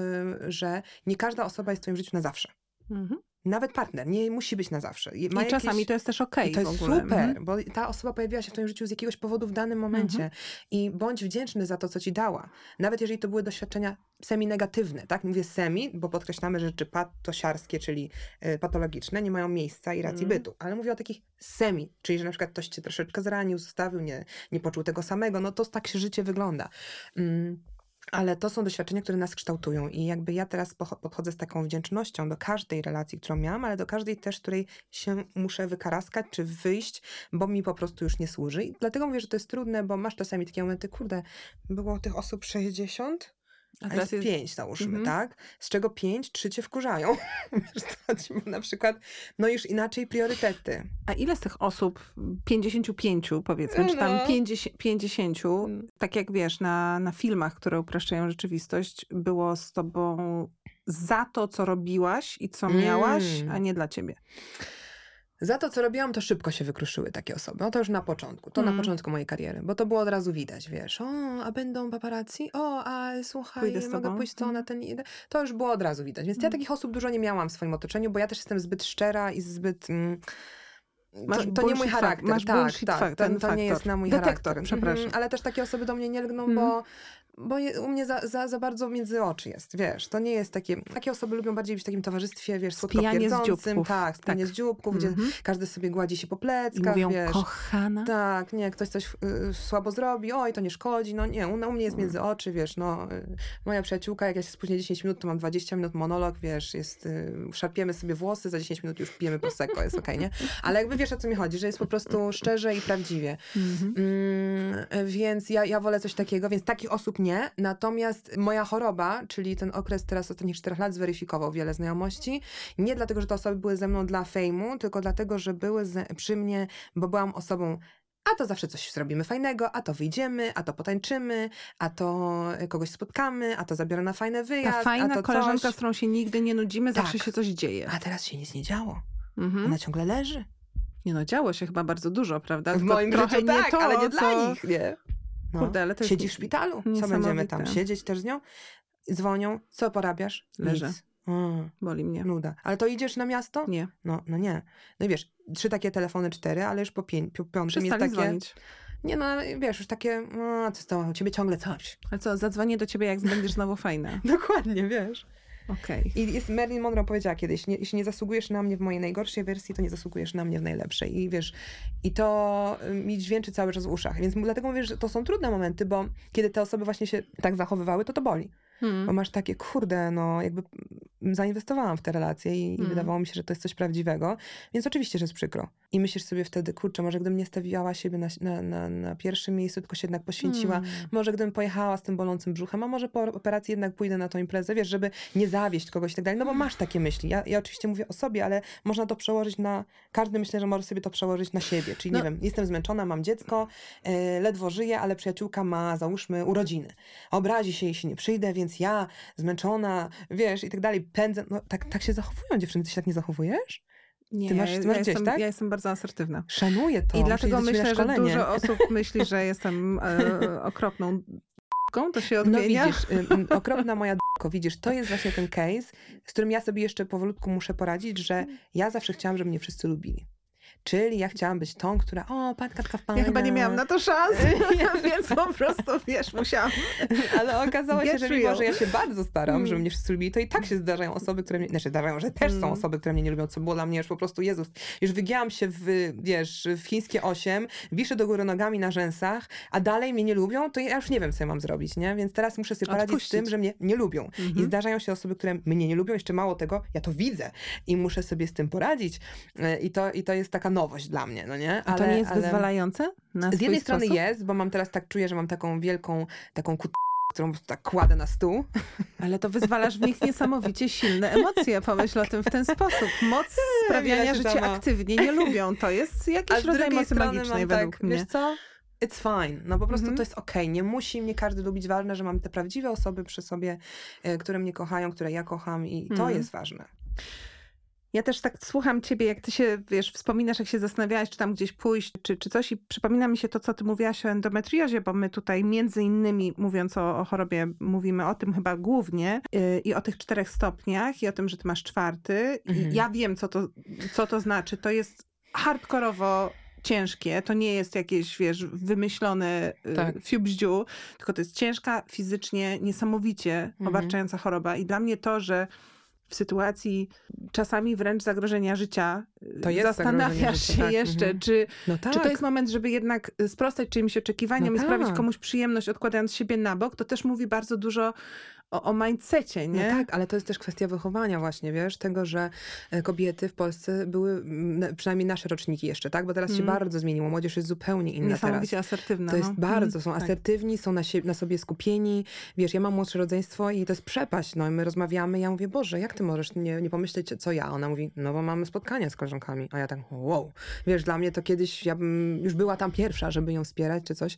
y, że nie każda osoba jest w twoim życiu na zawsze. Mhm. Nawet partner nie musi być na zawsze. Je- I ma czasami jakieś- to jest też okej i to jest super, Mhm. bo ta osoba pojawiła się w twoim życiu z jakiegoś powodu w danym momencie i bądź wdzięczny za to, co ci dała. Nawet jeżeli to były doświadczenia semi-negatywne, tak? Mówię semi, bo podkreślamy, że rzeczy patosiarskie, czyli y, patologiczne, nie mają miejsca i racji Mhm. bytu. Ale mówię o takich semi, czyli że na przykład ktoś cię troszeczkę zranił, zostawił, nie, nie poczuł tego samego, no to tak się życie wygląda. Mm. Ale to są doświadczenia, które nas kształtują i jakby ja teraz podchodzę z taką wdzięcznością do każdej relacji, którą miałam, ale do każdej też, której się muszę wykaraskać czy wyjść, bo mi po prostu już nie służy. I dlatego mówię, że to jest trudne, bo masz czasami takie momenty, kurde, było tych osób 60, a, jest, pięć załóżmy, Mhm. tak? Z czego pięć, trzy cię wkurzają. Na przykład, no już inaczej priorytety. A ile z tych osób, 55 powiedzmy, czy tam No. 50, 50 Mm. tak jak wiesz, na, na filmach, które upraszczają rzeczywistość, było z tobą za to, co robiłaś i co miałaś, Mm. a nie dla ciebie. Za to, co robiłam, to szybko się wykruszyły takie osoby. No to już na początku. To Mm. na początku mojej kariery, bo to było od razu widać, wiesz. O, a będą paparazzi? O, a słuchaj, mogę pójść to na Mhm. ten... To już było od razu widać. Więc ja Mm. takich osób dużo nie miałam w swoim otoczeniu, bo ja też jestem zbyt szczera i zbyt... Mm, Masz to, to nie mój charakter. masz tak, tak, to, ten to nie jest na mój Detektor, charakter. przepraszam. Mhm, ale też takie osoby do mnie nie lgną, Mhm. bo, bo je, u mnie za, za, za bardzo między oczy jest, wiesz. To nie jest takie... Takie osoby lubią bardziej być w takim towarzystwie, wiesz, słodko-pierdzącym. Tak, spijanie Tak. z dzióbków, gdzie Mhm. każdy sobie gładzi się po I pleckach, mówią, wiesz. kochana. Tak, nie, ktoś coś y, słabo zrobi, oj, to nie szkodzi, no nie, u, u mnie jest między oczy, wiesz, no, y, moja przyjaciółka, jak ja się spóźnię 10 minut, to mam 20 minut monolog, wiesz, jest, y, szarpiemy sobie włosy, za 10 minut już pijemy prosecco, jest okej, nie? Ale jakby wiesz, o co mi chodzi, że jest po prostu szczerze i prawdziwie. Mhm. Mm, więc ja, ja wolę coś takiego, więc takich osób nie. Natomiast moja choroba, czyli ten okres teraz ostatnich czterech lat zweryfikował wiele znajomości. Nie dlatego, że te osoby były ze mną dla fejmu, tylko dlatego, że były przy mnie, bo byłam osobą a to zawsze coś zrobimy fajnego, a to wyjdziemy, a to potańczymy, a to kogoś spotkamy, a to zabiorę na fajny Ta wyjazd, fajna a to koleżanka, coś. z którą się nigdy nie nudzimy, zawsze Tak. się coś dzieje. A teraz się nic nie działo. Mhm. Ona ciągle leży. Nie no, działo się chyba bardzo dużo, prawda? W moim trochę życiu tak, to, ale nie dla co- nich, nie? No. Kurde, ale to Siedzi w szpitalu. Co będziemy tam? Siedzieć też z nią? Dzwonią. Co porabiasz? Leżę. Nic. Mm, Boli mnie. nuda. Ale to idziesz na miasto? Nie, No, no nie. No i wiesz, trzy takie telefony, cztery, ale już po, pię- po piątym jest takie... dzwonić. Nie no, wiesz, już takie, no, co z tobą, u ciebie ciągle coś. Ale co, zadzwonię do ciebie, jak będziesz znowu fajna. Dokładnie, wiesz. Okej. I jest, Marilyn Monroe powiedziała kiedyś, nie, jeśli nie zasługujesz na mnie w mojej najgorszej wersji, to nie zasługujesz na mnie w najlepszej. I wiesz, i to y, mi dźwięczy cały czas w uszach. Więc dlatego mówię, że to są trudne momenty, bo kiedy te osoby właśnie się tak zachowywały, to to boli. Bo Hmm. masz takie, kurde, no jakby mm, zainwestowałam w te relacje i, i Mm. wydawało mi się, że to jest coś prawdziwego. Więc oczywiście, że jest przykro. I myślisz sobie wtedy, kurczę, może gdybym nie stawiała siebie na, na, na, na pierwszym miejscu, tylko się jednak poświęciła, Hmm. może gdybym pojechała z tym bolącym brzuchem, a może po operacji jednak pójdę na tą imprezę, wiesz, żeby nie zawieść kogoś i tak dalej. No bo masz takie myśli. Ja, ja oczywiście mówię o sobie, ale można to przełożyć na... Każdy myślę, że może sobie to przełożyć na siebie. Czyli nie No. wiem, jestem zmęczona, mam dziecko, e, ledwo żyję, ale przyjaciółka ma, załóżmy, urodziny. Obrazi się, jeśli nie przyjdę, więc ja zmęczona, wiesz, i tak dalej, pędzę. No tak, tak się zachowują dziewczyny. Ty się tak nie zachowujesz? Nie, Ty masz- ty masz ja gdzieś, jestem, tak? ja jestem bardzo asertywna. Szanuję to. I dlatego myślę, że dużo osób myśli, że jestem e, okropną to się No odmienia. widzisz, y, y, okropna moja d***ko, widzisz, to jest właśnie ten case, z którym ja sobie jeszcze powolutku muszę poradzić, że ja zawsze chciałam, żeby mnie wszyscy lubili. Czyli ja chciałam być tą, która, o, pan Katka fajna. Ja chyba nie miałam na to szans, więc po prostu, wiesz, musiałam. Ale okazało się, że mimo, że ja się bardzo staram, Mm. żeby mnie wszyscy lubili, to i tak się zdarzają osoby, które mnie, znaczy zdarzają, że też są Mm. osoby, które mnie nie lubią, co było dla mnie już po prostu, Jezus, już wygięłam się w, wiesz, w chińskie osiem, wiszę do góry nogami na rzęsach, a dalej mnie nie lubią, to ja już nie wiem, co ja mam zrobić, nie? Więc teraz muszę sobie poradzić z tym, Odpuścić. że mnie nie lubią. I Mhm. zdarzają się osoby, które mnie nie lubią, jeszcze mało tego, ja to widzę i muszę sobie z tym poradzić. E, I to, i to jest taka nowość dla mnie, no nie? A to nie jest wyzwalające? Na Z jednej strony sposób? jest, bo mam teraz tak, czuję, że mam taką wielką, taką kut którą tak kładę na stół. Ale to wyzwalasz w nich niesamowicie silne emocje. Pomyśl o tym w ten sposób. Moc sprawiania, że cię aktywnie nie lubią. To jest jakiś rodzaj mocy magicznej według tak, mnie. wiesz co? It's fine. No po prostu Mhm. to jest okej. Nie musi mnie każdy lubić. Ważne, że mam te prawdziwe osoby przy sobie, e, które mnie kochają, które ja kocham i to Mhm. jest ważne. Ja też tak słucham ciebie, jak ty się, wiesz, wspominasz, jak się zastanawiałaś, czy tam gdzieś pójść, czy, czy coś i przypomina mi się to, co ty mówiłaś o endometriozie, bo my tutaj między innymi, mówiąc o, o chorobie, mówimy o tym chyba głównie yy, i o tych czterech stopniach i o tym, że ty masz czwarty. Mhm. I ja wiem, co to, co to znaczy. To jest hardkorowo ciężkie, to nie jest jakieś, wiesz, wymyślone Tak. tak. fiubździu, tylko to jest ciężka, fizycznie, niesamowicie Mhm. obarczająca choroba i dla mnie to, że w sytuacji czasami wręcz zagrożenia życia To jest zastanawiasz życia, się tak, jeszcze, mhm. czy, No tak. czy to jest moment, żeby jednak sprostać czyimś oczekiwaniom No i sprawić tak. komuś przyjemność, odkładając siebie na bok, to też mówi bardzo dużo o, o mindsetie, No nie? tak, ale to jest też kwestia wychowania właśnie, wiesz, tego, że e, kobiety w Polsce były, mm, na- przynajmniej nasze roczniki jeszcze, tak? Bo teraz się Mm. bardzo zmieniło, młodzież jest zupełnie inna teraz. Niesamowicie asertywna. To jest no. bardzo, są tak. asertywni, są na, sie- na sobie skupieni. Wiesz, ja mam młodsze rodzeństwo i to jest przepaść. No i my rozmawiamy, ja mówię, Boże, jak ty możesz nie, nie pomyśleć, co ja? Ona mówi, no bo mamy spotkania z koleżankami. A ja tak, wow. Wiesz, dla mnie to kiedyś, ja bym już była tam pierwsza, żeby ją wspierać czy coś.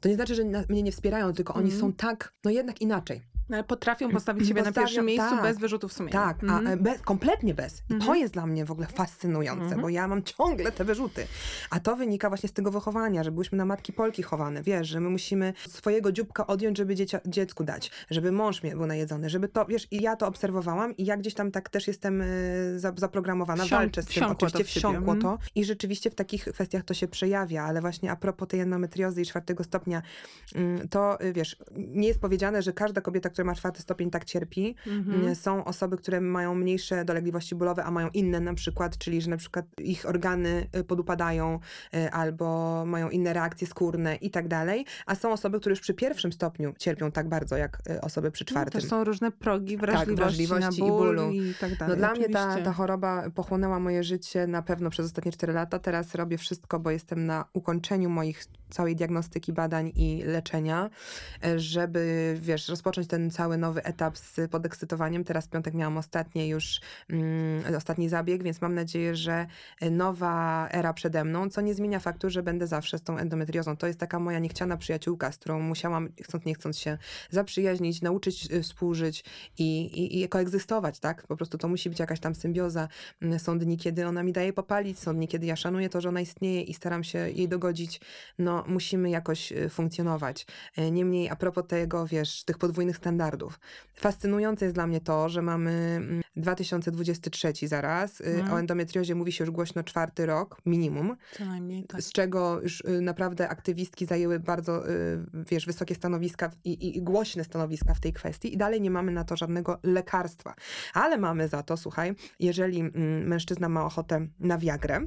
To nie znaczy, że mnie nie wspierają, tylko oni Mhm. są tak, no jednak inaczej. Ale potrafią postawić siebie na pierwszym miejscu tak. bez wyrzutów sumienia. Tak, Mhm. a e, bez, kompletnie bez. I to Mhm. jest dla mnie w ogóle fascynujące, Mhm. bo ja mam ciągle te wyrzuty. A to wynika właśnie z tego wychowania, że byłyśmy na matki Polki chowane, wiesz, że my musimy swojego dzióbka odjąć, żeby dziecia, dziecku dać, żeby mąż mnie był najedzony, żeby to, wiesz, i ja to obserwowałam i ja gdzieś tam tak też jestem e, za, zaprogramowana, Wsią- walczę z tym, to oczywiście wsiąkło mhm. to i rzeczywiście w takich kwestiach to się przejawia, ale właśnie a propos tej endometriozy i czwartego stopnia, mm, to y, wiesz, nie jest powiedziane, że każda kobieta, która ma czwarty stopień tak cierpi, Mhm. Mm, Są osoby, które mają mniejsze dolegliwości bólowe, a mają inne na przykład, czyli że na przykład ich organy y, podupadają y, albo mają inne reakcje skórne i tak dalej, a są osoby, które już przy pierwszym stopniu cierpią tak bardzo jak y, osoby przy No, czwartym. też są różne progi wrażliwości, wrażliwości na i ból bólu. i tak dalej. No dla mnie ta, ta choroba pochłonęła moje życie na pewno przez ostatnie 4 lata. Teraz robię wszystko, bo jestem na ukończeniu moich całej diagnostyki, badań i leczenia, żeby, wiesz, rozpocząć ten ten cały nowy etap z podekscytowaniem. Teraz piątek miałam ostatnie już, mm, ostatni zabieg, więc mam nadzieję, że nowa era przede mną, co nie zmienia faktu, że będę zawsze z tą endometriozą. To jest taka moja niechciana przyjaciółka, z którą musiałam, chcąc nie chcąc się zaprzyjaźnić, nauczyć y, współżyć i, i, i koegzystować, tak? Po prostu to musi być jakaś tam symbioza. Mm, Są dni, kiedy ona mi daje popalić, są dni, kiedy ja szanuję to, że ona istnieje i staram się jej dogodzić. No, musimy jakoś y, funkcjonować. E, Niemniej, a propos tego, wiesz, tych podwójnych standardów. Fascynujące jest dla mnie to, że mamy mm, 2023 zaraz. y, Mhm. O endometriozie mówi się już głośno czwarty rok, minimum Co najmniej tak. z czego już y, naprawdę aktywistki zajęły bardzo, y, wiesz, wysokie stanowiska i, i, głośne stanowiska w tej kwestii i dalej nie mamy na to żadnego lekarstwa. Ale mamy za to, słuchaj, jeżeli mm, mężczyzna ma ochotę na wiagrę,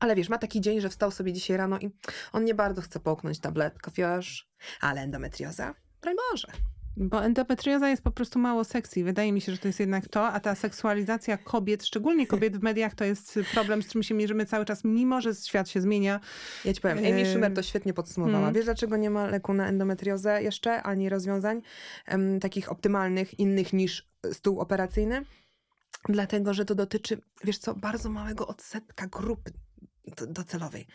ale wiesz, ma taki dzień, że wstał sobie dzisiaj rano i on nie bardzo chce połknąć tabletkę, wiesz, ale endometrioza? Broń Boże. Bo endometrioza jest po prostu mało sexy. Wydaje mi się, że to jest jednak to, a ta seksualizacja kobiet, szczególnie kobiet w mediach, to jest problem, z którym się mierzymy cały czas, mimo że świat się zmienia. Ja ci powiem, Amy Ym, Schumer to świetnie podsumowała. mm. Wiesz, dlaczego nie ma leku na endometriozę jeszcze, ani rozwiązań em, takich optymalnych, innych niż stół operacyjny? Dlatego, że to dotyczy, wiesz co, bardzo małego odsetka grupy do- docelowej,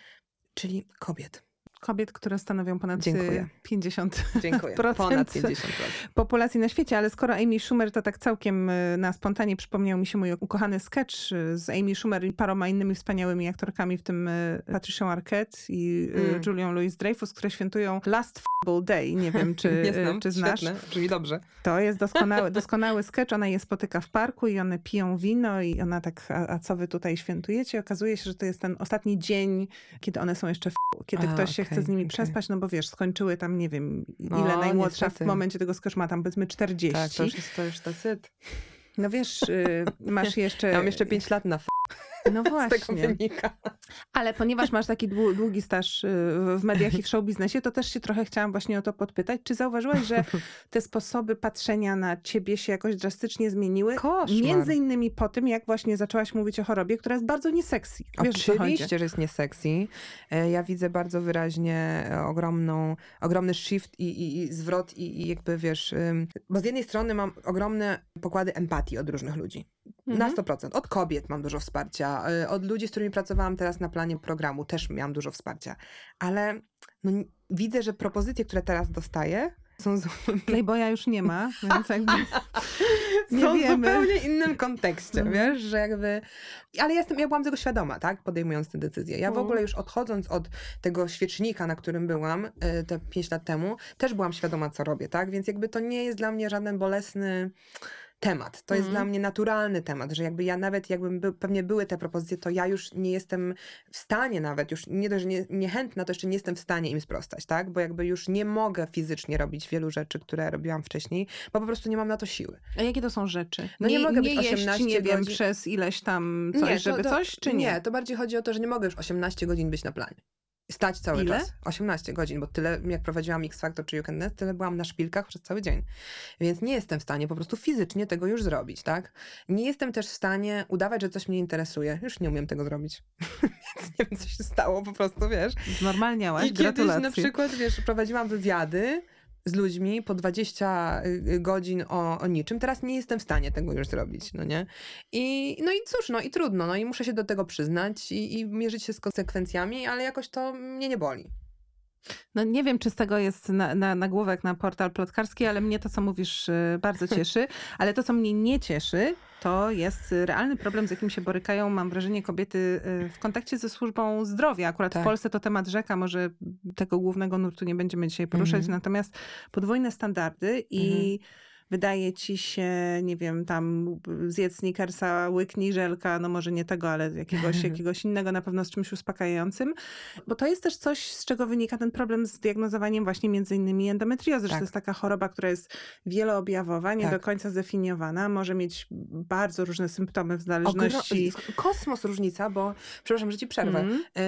czyli kobiet. Kobiet, które stanowią ponad Dziękuję. y, 50 Dziękuję. Procent. Ponad 50%. populacji na świecie, ale skoro Amy Schumer, to tak całkiem y, na spontanie przypomniał mi się mój ukochany sketch y, z Amy Schumer i paroma innymi wspaniałymi aktorkami, w tym Patricią Arquette i Mm. Julią Louis-Dreyfus, które świętują Last F***able Day. Nie wiem, czy, Nie znam, czy znasz. Świetne, brzmi dobrze. To jest doskonały, doskonały sketch. Ona je spotyka w parku i one piją wino i ona tak, a, a co wy tutaj świętujecie? Okazuje się, że to jest ten ostatni dzień, kiedy one są jeszcze w kiedy A, ktoś się chce z nimi okej. przespać, no bo wiesz, skończyły tam, nie wiem, ile No, najmłodsza niestety. w momencie tego sketchu ma tam powiedzmy 40. Tak, to już jest to już tacyt. No wiesz, y, masz jeszcze... Ja mam jeszcze 5 lat na f- No z tego właśnie. wynika. Ale ponieważ masz taki dłu- długi staż y, w mediach i w show biznesie, to też się trochę chciałam właśnie o to podpytać. Czy zauważyłaś, że te sposoby patrzenia na ciebie się jakoś drastycznie zmieniły? Koszmar. Między innymi po tym, jak właśnie zaczęłaś mówić o chorobie, która jest bardzo nieseksy. Wiesz? Oczywiście, że jest niesexy. E, Ja widzę bardzo wyraźnie e, ogromną, ogromny shift i, i, i zwrot i, i jakby wiesz, bo z jednej strony mam ogromne pokłady empatii od różnych ludzi. Na Mhm. 100%. Od kobiet mam dużo wsparcia, e, od ludzi, z którymi pracowałam teraz na planie programu też miałam dużo wsparcia. Ale no, widzę, że propozycje, które teraz dostaję są, z, Playboya już nie ma, więc jakby nie są w wiemy. zupełnie innym kontekście, Mhm. wiesz, że jakby... Ale ja, jestem, ja byłam tego świadoma, tak, podejmując tę decyzję. Ja w Mhm. ogóle już odchodząc od tego świecznika, na którym byłam y, te 5 lat temu, też byłam świadoma, co robię, tak, więc jakby to nie jest dla mnie żaden bolesny temat. To jest Mhm. dla mnie naturalny temat, że jakby ja nawet, jakbym by, pewnie były te propozycje, to ja już nie jestem w stanie nawet, już nie dość, że nie, niechętna, to jeszcze nie jestem w stanie im sprostać, tak? Bo jakby już nie mogę fizycznie robić wielu rzeczy, które robiłam wcześniej, bo po prostu nie mam na to siły. A jakie to są rzeczy? No nie mogę być jeść, 18 nie wiem, godzin- przez ileś tam coś, to- żeby to, coś, czy nie? Nie, to bardziej chodzi o to, że nie mogę już 18 godzin być na planie. Stać cały Ile? czas. 18 godzin, bo tyle, jak prowadziłam X Factor czy You Can Dance, tyle byłam na szpilkach przez cały dzień. Więc nie jestem w stanie po prostu fizycznie tego już zrobić, tak? Nie jestem też w stanie udawać, że coś mnie interesuje. Już nie umiem tego zrobić. Więc nie wiem, co się stało, po prostu, wiesz. Znormalniałaś, I kiedyś gratulacje. na przykład, wiesz, prowadziłam wywiady z ludźmi po 20 y, godzin o, o niczym. Teraz nie jestem w stanie tego już zrobić, no nie? I, no i cóż, no i trudno, no i muszę się do tego przyznać i, i mierzyć się z konsekwencjami, ale jakoś to mnie nie boli. No nie wiem, czy z tego jest na, na, nagłówek na portal plotkarski, ale mnie to, co mówisz, y, bardzo cieszy. Ale to, co mnie nie cieszy, to jest realny problem, z jakim się borykają, mam wrażenie, kobiety y, w kontakcie ze służbą zdrowia. Akurat Tak. w Polsce to temat rzeka, może tego głównego nurtu nie będziemy dzisiaj poruszać, Mhm. natomiast podwójne standardy i wydaje ci się, nie wiem, tam zjedz snickersa, łyknij żelka, no może nie tego, ale jakiegoś, jakiegoś innego, na pewno z czymś uspokajającym. Bo to jest też coś, z czego wynika ten problem z diagnozowaniem właśnie między innymi endometriozy, że Tak. to jest taka choroba, która jest wieloobjawowa, nie Tak. do końca zdefiniowana, może mieć bardzo różne symptomy w zależności... Ogro- Kosmos różnica, bo, przepraszam, że ci przerwę.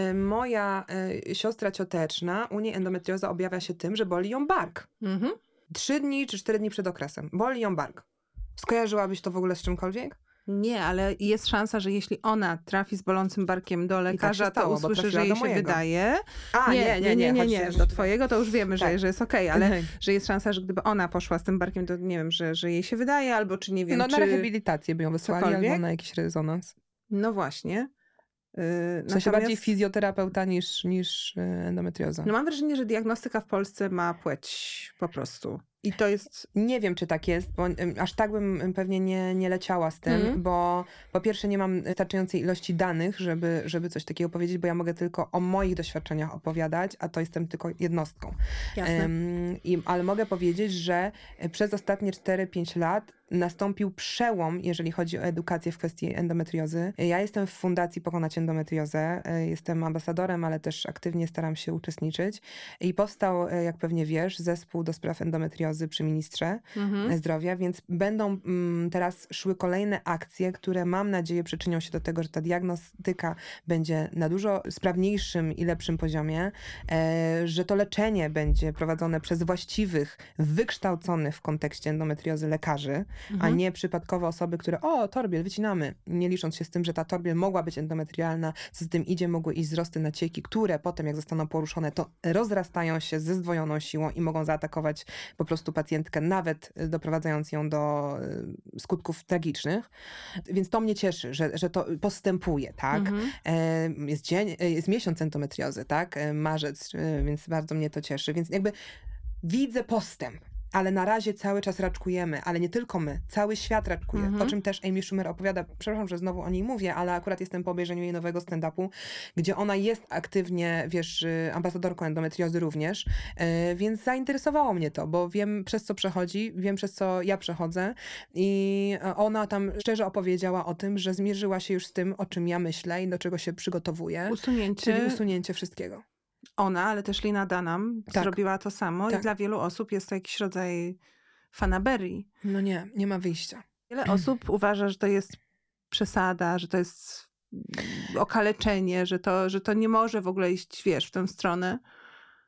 Y, Moja y, siostra cioteczna, u niej endometrioza objawia się tym, że boli ją bark. Mhm. Trzy dni czy cztery dni przed okresem. Boli ją bark. Skojarzyłabyś to w ogóle z czymkolwiek? Nie, ale jest szansa, że jeśli ona trafi z bolącym barkiem do lekarza, tak stało, to usłyszy, że jej się wydaje. A, nie, nie, nie, nie, nie. chodź, Do twojego to już wiemy, że, Tak. że jest okej, ale że jest szansa, że gdyby ona poszła z tym barkiem, to nie wiem, że, że jej się wydaje, albo czy nie wiem, No czy... na rehabilitację by ją wysłali cokolwiek? albo na jakiś rezonans. No właśnie. Yy, W sensie natomiast- bardziej fizjoterapeuta niż, niż y, endometrioza. No mam wrażenie, że diagnostyka w Polsce ma płeć po prostu. I to jest... Nie wiem, czy tak jest, bo aż tak bym ym, pewnie nie, nie leciała z tym, Mhm. bo po pierwsze nie mam wystarczającej ilości danych, żeby, żeby coś takiego powiedzieć, bo ja mogę tylko o moich doświadczeniach opowiadać, a to jestem tylko jednostką. Ym, i, ale mogę powiedzieć, że e, przez ostatnie 4-5 lat nastąpił przełom, jeżeli chodzi o edukację w kwestii endometriozy. Ja jestem w Fundacji Pokonać Endometriozę, e, jestem ambasadorem, ale też aktywnie staram się uczestniczyć. I powstał, e, jak pewnie wiesz, zespół do spraw endometriozy przy ministrze Mhm. zdrowia, więc będą mm, teraz szły kolejne akcje, które mam nadzieję przyczynią się do tego, że ta diagnostyka będzie na dużo sprawniejszym i lepszym poziomie, e, że to leczenie będzie prowadzone przez właściwych, wykształconych w kontekście endometriozy lekarzy, a Mhm. nie przypadkowe osoby, które o, torbiel, wycinamy, nie licząc się z tym, że ta torbiel mogła być endometrialna, co z tym idzie, mogły iść wzrosty nacieki, które potem, jak zostaną poruszone, to rozrastają się ze zdwojoną siłą i mogą zaatakować po prostu pacjentkę, nawet y, doprowadzając ją do y, skutków tragicznych. Więc to mnie cieszy, że, że to postępuje, tak? Mhm. Jest dzień, e, jest miesiąc endometriozy, tak? Marzec, więc bardzo mnie to cieszy. Więc jakby widzę postęp. Ale na razie cały czas raczkujemy, ale nie tylko my, cały świat raczkuje, Mhm. o czym też Amy Schumer opowiada. Przepraszam, że znowu o niej mówię, ale akurat jestem po obejrzeniu jej nowego stand-upu, gdzie ona jest aktywnie, wiesz, y, ambasadorką endometriozy również, y, więc zainteresowało mnie to, bo wiem przez co przechodzi, wiem przez co ja przechodzę i ona tam szczerze opowiedziała o tym, że zmierzyła się już z tym, o czym ja myślę i do czego się przygotowuję, Usunięcie. czyli usunięcie wszystkiego. Ona, ale też Lina Dunham Tak. zrobiła to samo Tak. i dla wielu osób jest to jakiś rodzaj fanaberii. No nie, nie ma wyjścia. Wiele osób uważa, że to jest przesada, że to jest okaleczenie, że to, że to nie może w ogóle iść, wiesz, w tę stronę.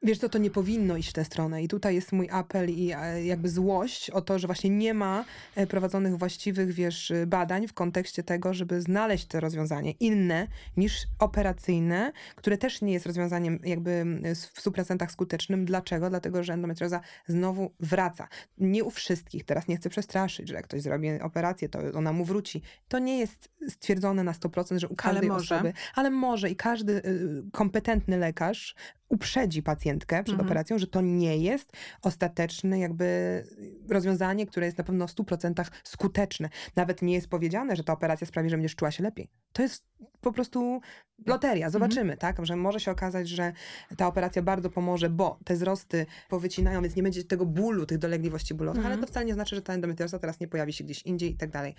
Wiesz co, to nie powinno iść w tę stronę i tutaj jest mój apel i e, jakby złość o to, że właśnie nie ma e, prowadzonych właściwych, wiesz, badań w kontekście tego, żeby znaleźć to rozwiązanie inne niż operacyjne, które też nie jest rozwiązaniem jakby w 100% skutecznym. Dlaczego? Dlatego, że endometrioza znowu wraca. Nie u wszystkich, teraz nie chcę przestraszyć, że jak ktoś zrobi operację, to ona mu wróci. To nie jest stwierdzone na 100%, że u każdej może. osoby, ale może i każdy y, kompetentny lekarz uprzedzi pacjentkę przed Mhm. operacją, że to nie jest ostateczne jakby rozwiązanie, które jest na pewno w 100% skuteczne. Nawet nie jest powiedziane, że ta operacja sprawi, że będziesz czuła się lepiej. To jest po prostu loteria. Zobaczymy, tak? Że może się okazać, że ta operacja bardzo pomoże, bo te wzrosty powycinają, więc nie będzie tego bólu, tych dolegliwości bólowych, Mhm. ale to wcale nie znaczy, że ta endometrioza teraz nie pojawi się gdzieś indziej i tak dalej.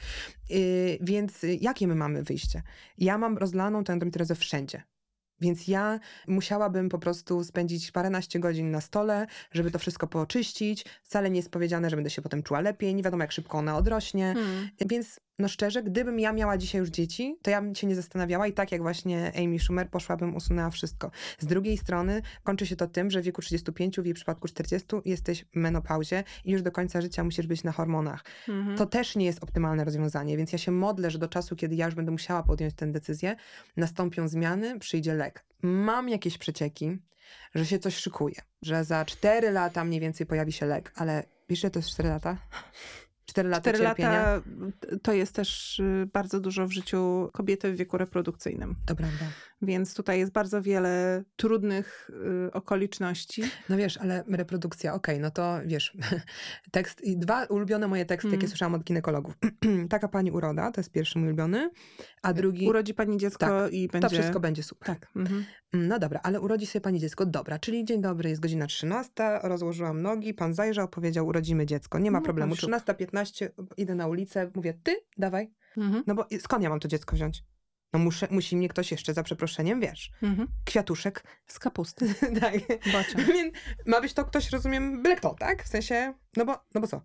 Yy, więc y, jakie my mamy wyjście? Ja mam rozlaną tę endometriozę wszędzie. Więc ja musiałabym po prostu spędzić paręnaście godzin na stole, żeby to wszystko poczyścić. Wcale nie jest powiedziane, że będę się potem czuła lepiej. Nie wiadomo, jak szybko ona odrośnie. Hmm. Więc no szczerze, gdybym ja miała dzisiaj już dzieci, to ja bym się nie zastanawiała i tak jak właśnie Amy Schumer poszłabym, usunęła wszystko. Z drugiej strony kończy się to tym, że w wieku 35, w jej przypadku 40 jesteś w menopauzie i już do końca życia musisz być na hormonach. Mhm. To też nie jest optymalne rozwiązanie, więc ja się modlę, że do czasu, kiedy ja już będę musiała podjąć tę decyzję, nastąpią zmiany, przyjdzie lek. Mam jakieś przecieki, że się coś szykuje, że za 4 lata mniej więcej pojawi się lek, ale wiesz, że to jest 4 lata? 4 lata Cztery cierpienia. lata to jest też y, bardzo dużo w życiu kobiety w wieku reprodukcyjnym. To prawda. Więc tutaj jest bardzo wiele trudnych y, okoliczności. No wiesz, ale reprodukcja, okej, no to wiesz, tekst i dwa ulubione moje teksty, Mm. jakie słyszałam od ginekologów. Taka pani uroda, to jest pierwszy mój ulubiony, a drugi, Urodzi pani dziecko Tak, i będzie... to wszystko będzie super. Tak. Mhm. No dobra, ale urodzi sobie pani dziecko, dobra, czyli dzień dobry, jest godzina 13, rozłożyłam nogi, pan zajrzał, powiedział, urodzimy dziecko, nie ma No, problemu. siup. 13.15, idę na ulicę, mówię, ty, dawaj, Mhm. no bo skąd ja mam to dziecko wziąć? No muszę, musi mnie ktoś jeszcze za przeproszeniem, wiesz, Mhm. kwiatuszek, Z kapusty. tak. Więc ma być to ktoś, rozumiem, byle kto, tak? W sensie, no bo, no bo co?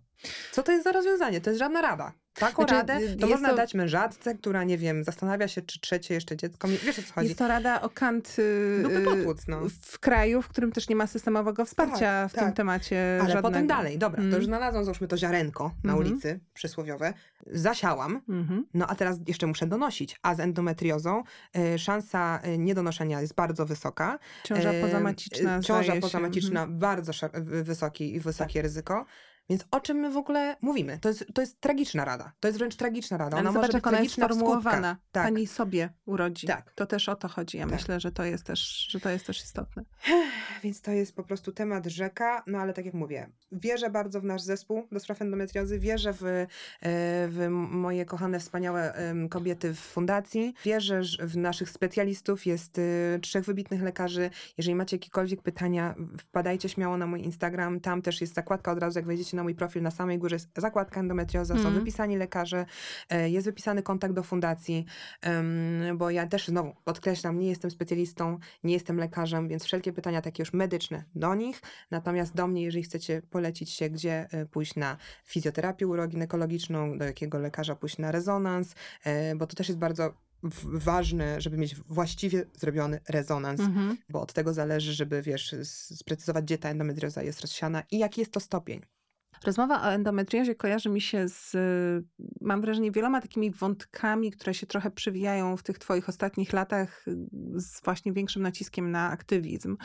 Co to jest za rozwiązanie? To jest żadna rada. Taką Znaczy, radę y, to można to- dać mężatce, która, nie wiem, zastanawia się, czy trzecie jeszcze dziecko. Wiesz o co chodzi? Jest to rada o kant y, Dupy y, popłuc, no. w kraju, w którym też nie ma systemowego wsparcia Tak, w tym tak. temacie Ale żadnego. potem dalej, dobra, to Mm. już znalazłam, załóżmy to ziarenko na Mhm. ulicy przysłowiowe, zasiałam, Mhm. no a teraz jeszcze muszę donosić, a z endometriozą y, szansa y, niedonoszenia jest bardzo wysoka. Ciąża E, pozamaciczna. y, Ciąża pozamaciczna, Mhm. bardzo y, wysoki wysokie ryzyko. Więc o czym my w ogóle mówimy? To jest, to jest tragiczna rada. To jest wręcz tragiczna rada. Ale Ona zobacz, może być ona jest sformułowana. Tak. Pani sobie urodzi. Tak. To też o to chodzi. Ja Tak. myślę, że to jest też, że to jest też istotne. Więc to jest po prostu temat rzeka, no ale tak jak mówię, wierzę bardzo w nasz zespół do spraw endometriozy, wierzę w, e, w moje kochane, wspaniałe kobiety w fundacji, wierzę w naszych specjalistów, jest e, trzech wybitnych lekarzy. Jeżeli macie jakiekolwiek pytania, wpadajcie śmiało na mój Instagram, tam też jest zakładka od razu, jak wejdziecie na mój profil, na samej górze jest zakładka endometrioza, są Mhm. wypisani lekarze, e, jest wypisany kontakt do fundacji, bo ja też znowu podkreślam, nie jestem specjalistą, nie jestem lekarzem, więc wszelkie pytania takie już medyczne do nich, natomiast do mnie, jeżeli chcecie polecić się, gdzie e, pójść na fizjoterapię uroginekologiczną, do jakiego lekarza pójść na rezonans, e, bo to też jest bardzo ważne, żeby mieć właściwie zrobiony rezonans, Mhm. bo od tego zależy, żeby, wiesz, sprecyzować, gdzie ta endometrioza jest rozsiana i jaki jest to stopień. Rozmowa o endometriozie kojarzy mi się z, mam wrażenie, wieloma takimi wątkami, które się trochę przewijają w tych twoich ostatnich latach z właśnie większym naciskiem na aktywizm.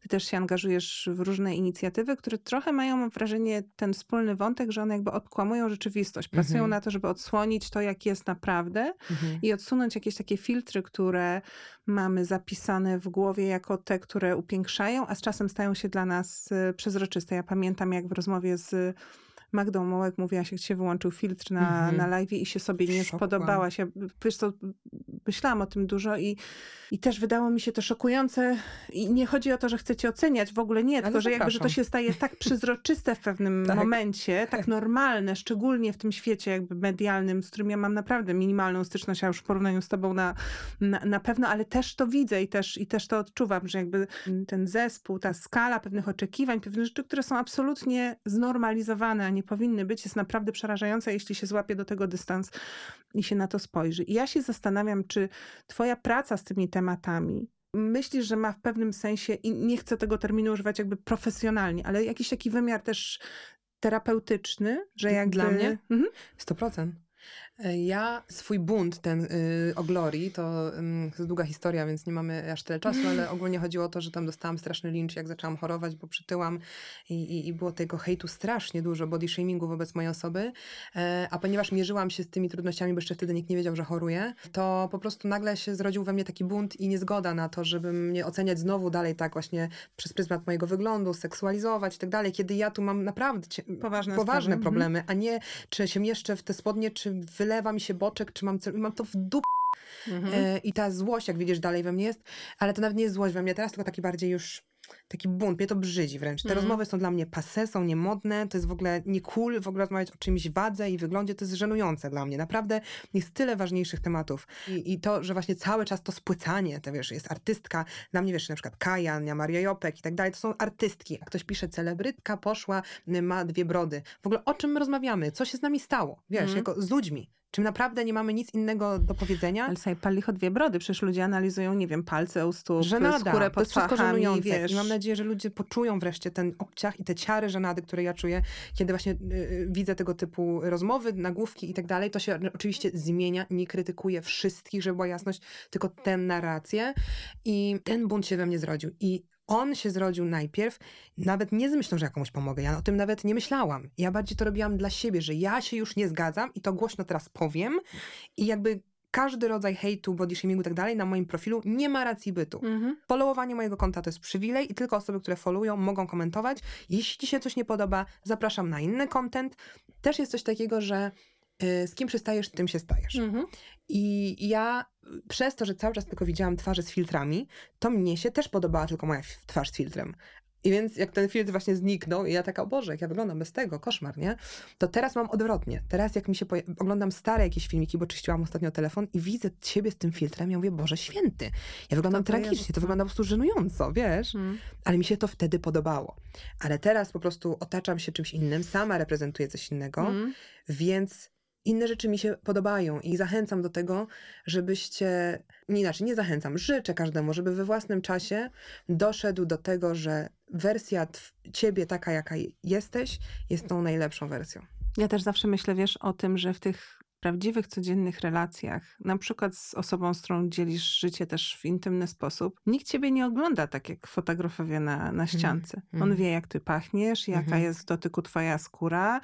Ty też się angażujesz w różne inicjatywy, które trochę mają, mam wrażenie, ten wspólny wątek, że one jakby odkłamują rzeczywistość. Pracują Mhm. na to, żeby odsłonić to, jak jest naprawdę Mhm. i odsunąć jakieś takie filtry, które mamy zapisane w głowie jako te, które upiększają, a z czasem stają się dla nas y, przezroczyste. Ja pamiętam, jak w rozmowie z Magdą Mołek mówiłaś, jak się wyłączył filtr na, Mhm. na live i się sobie nie spodobałaś. Ja, wiesz co, myślałam o tym dużo i, i też wydało mi się to szokujące. I nie chodzi o to, że chcecie oceniać, w ogóle nie, tylko że jakby, że to się staje tak przezroczyste w pewnym Tak. momencie, tak normalne, szczególnie w tym świecie jakby medialnym, z którym ja mam naprawdę minimalną styczność, a już w porównaniu z tobą na, na, na pewno, ale też to widzę i też, i też to odczuwam, że jakby ten zespół, ta skala pewnych oczekiwań, pewnych rzeczy, które są absolutnie znormalizowane, a nie powinny być, jest naprawdę przerażająca, jeśli się złapie do tego dystans i się na to spojrzy. I ja się zastanawiam, czy twoja praca z tymi tematami myślisz, że ma w pewnym sensie, i nie chcę tego terminu używać jakby profesjonalnie, ale jakiś taki wymiar też terapeutyczny, że jakby... Dla mnie? Mhm. 100%. E, Ja swój bunt ten y, o Glorii, to, jest długa historia, więc nie mamy aż tyle czasu, ale ogólnie chodziło o to, że tam dostałam straszny lincz, jak zaczęłam chorować, bo przytyłam i, i, i było tego hejtu strasznie dużo, body shamingu wobec mojej osoby, e, a ponieważ mierzyłam się z tymi trudnościami, bo jeszcze wtedy nikt nie wiedział, że choruję, to po prostu nagle się zrodził we mnie taki bunt i niezgoda na to, żeby mnie oceniać znowu dalej tak właśnie przez pryzmat mojego wyglądu, seksualizować i tak dalej, kiedy ja tu mam naprawdę Poważne poważne. Mhm. problemy, a nie czy się mieszczę w te spodnie, czy wylewa mi się boczek, czy mam, cel- mam to w dup. Mhm. E, I ta złość, jak widzisz, dalej we mnie jest, ale to nawet nie jest złość we mnie teraz, tylko taki bardziej już taki bunt, mnie to brzydzi wręcz. Te Mhm. rozmowy są dla mnie passe, są niemodne, to jest w ogóle nie cool w ogóle rozmawiać o czymś wadze i wyglądzie, to jest żenujące dla mnie. Naprawdę jest tyle ważniejszych tematów. I, i to, że właśnie cały czas to spłycanie, to wiesz, jest artystka, dla mnie wiesz, na przykład Kaja, Ania Maria Jopek i tak dalej, to są artystki. A ktoś pisze, celebrytka poszła, ma dwie brody. W ogóle o czym my rozmawiamy? Co się z nami stało? Wiesz, Mhm. jako z ludźmi. Czy naprawdę nie mamy nic innego do powiedzenia? Ale sobie pal licho dwie brody, przecież ludzie analizują, nie wiem, palce u stóp, Żenada. skórę To pod jest wszystko pachami, żenujące. wiesz. I mam nadzieję, że ludzie poczują wreszcie ten obciach i te ciary żenady, które ja czuję, kiedy właśnie y, y, widzę tego typu rozmowy, nagłówki i tak dalej. To się oczywiście zmienia, nie krytykuję wszystkich, żeby była jasność, tylko tę narrację. I ten bunt się we mnie zrodził. I on się zrodził najpierw, nawet nie z myślą, że ja komuś pomogę. Ja o tym nawet nie myślałam. Ja bardziej to robiłam dla siebie, że ja się już nie zgadzam i to głośno teraz powiem. I jakby każdy rodzaj hejtu, body shamingu i tak dalej na moim profilu nie ma racji bytu. Mhm. Followowanie mojego konta to jest przywilej i tylko osoby, które followują, mogą komentować. Jeśli ci się coś nie podoba, zapraszam na inny content. Też jest coś takiego, że y, z kim przystajesz, tym się stajesz. Mhm. I ja przez to, że cały czas tylko widziałam twarze z filtrami, to mnie się też podobała tylko moja twarz z filtrem. I więc jak ten filtr właśnie zniknął i ja taka, o Boże, jak ja wyglądam bez tego, koszmar, nie? To teraz mam odwrotnie. Teraz jak mi się oglądam stare jakieś filmiki, bo czyściłam ostatnio telefon i widzę siebie z tym filtrem, ja mówię, Boże święty, ja wyglądam To tragicznie, Jezus, to no. wygląda po prostu żenująco, wiesz? Mhm. Ale mi się to wtedy podobało. Ale teraz po prostu otaczam się czymś innym, sama reprezentuję coś innego, Mhm. więc inne rzeczy mi się podobają i zachęcam do tego, żebyście, nie inaczej, nie zachęcam, życzę każdemu, żeby we własnym czasie doszedł do tego, że wersja ciebie taka, jaka jesteś, jest tą najlepszą wersją. Ja też zawsze myślę, wiesz, o tym, że w tych prawdziwych, codziennych relacjach, na przykład z osobą, z którą dzielisz życie też w intymny sposób, nikt ciebie nie ogląda tak jak fotografowie na, na mhm, ściance. Mm. On wie, jak ty pachniesz, jaka mm -hmm. jest w dotyku twoja skóra,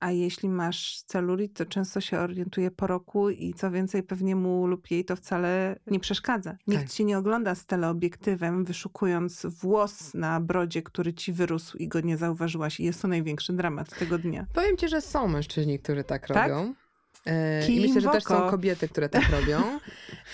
a jeśli masz celulit, to często się orientuje po roku i co więcej, pewnie mu lub jej to wcale nie przeszkadza. Nikt tak. ci nie ogląda z teleobiektywem, wyszukując włos na brodzie, który ci wyrósł i go nie zauważyłaś i jest to największy dramat tego dnia. Powiem ci, że są mężczyźni, którzy tak, tak? robią. E, I myślę, że też są kobiety, które tak robią.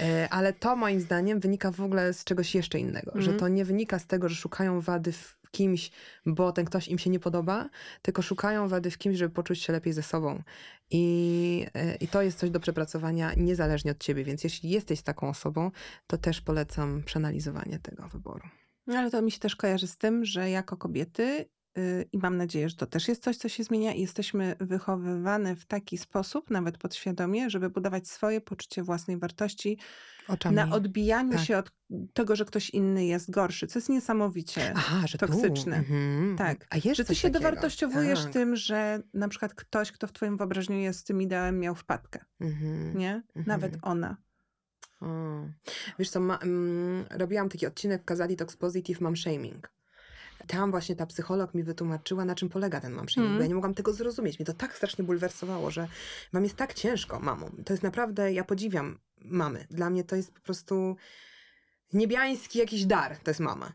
E, ale to moim zdaniem wynika w ogóle z czegoś jeszcze innego. Mm. Że mhm. to nie wynika z tego, że szukają wady w kimś, bo ten ktoś im się nie podoba, tylko szukają wady w kimś, żeby poczuć się lepiej ze sobą. I, e, i to jest coś do przepracowania niezależnie od ciebie. Więc jeśli jesteś taką osobą, to też polecam przeanalizowanie tego wyboru. Ale to mi się też kojarzy z tym, że jako kobiety i mam nadzieję, że to też jest coś, co się zmienia i jesteśmy wychowywane w taki sposób, nawet podświadomie, żeby budować swoje poczucie własnej wartości Oczami. na odbijaniu tak. się od tego, że ktoś inny jest gorszy, co jest niesamowicie Aha, że toksyczne. Mhm. Tak. A jest że ty się takiego. dowartościowujesz tak. tym, że na przykład ktoś, kto w twoim wyobrażeniu jest tym ideałem, miał wpadkę. Mhm. Nie? Nawet mhm. ona. O. Wiesz co, ma, mm, robiłam taki odcinek Kazali Tox Positive Mam Shaming tam właśnie ta psycholog mi wytłumaczyła, na czym polega ten mam shaming, mm. bo ja nie mogłam tego zrozumieć. Mnie to tak strasznie bulwersowało, że mam jest tak ciężko mamą. To jest naprawdę, ja podziwiam mamy. Dla mnie to jest po prostu niebiański jakiś dar, to jest mama.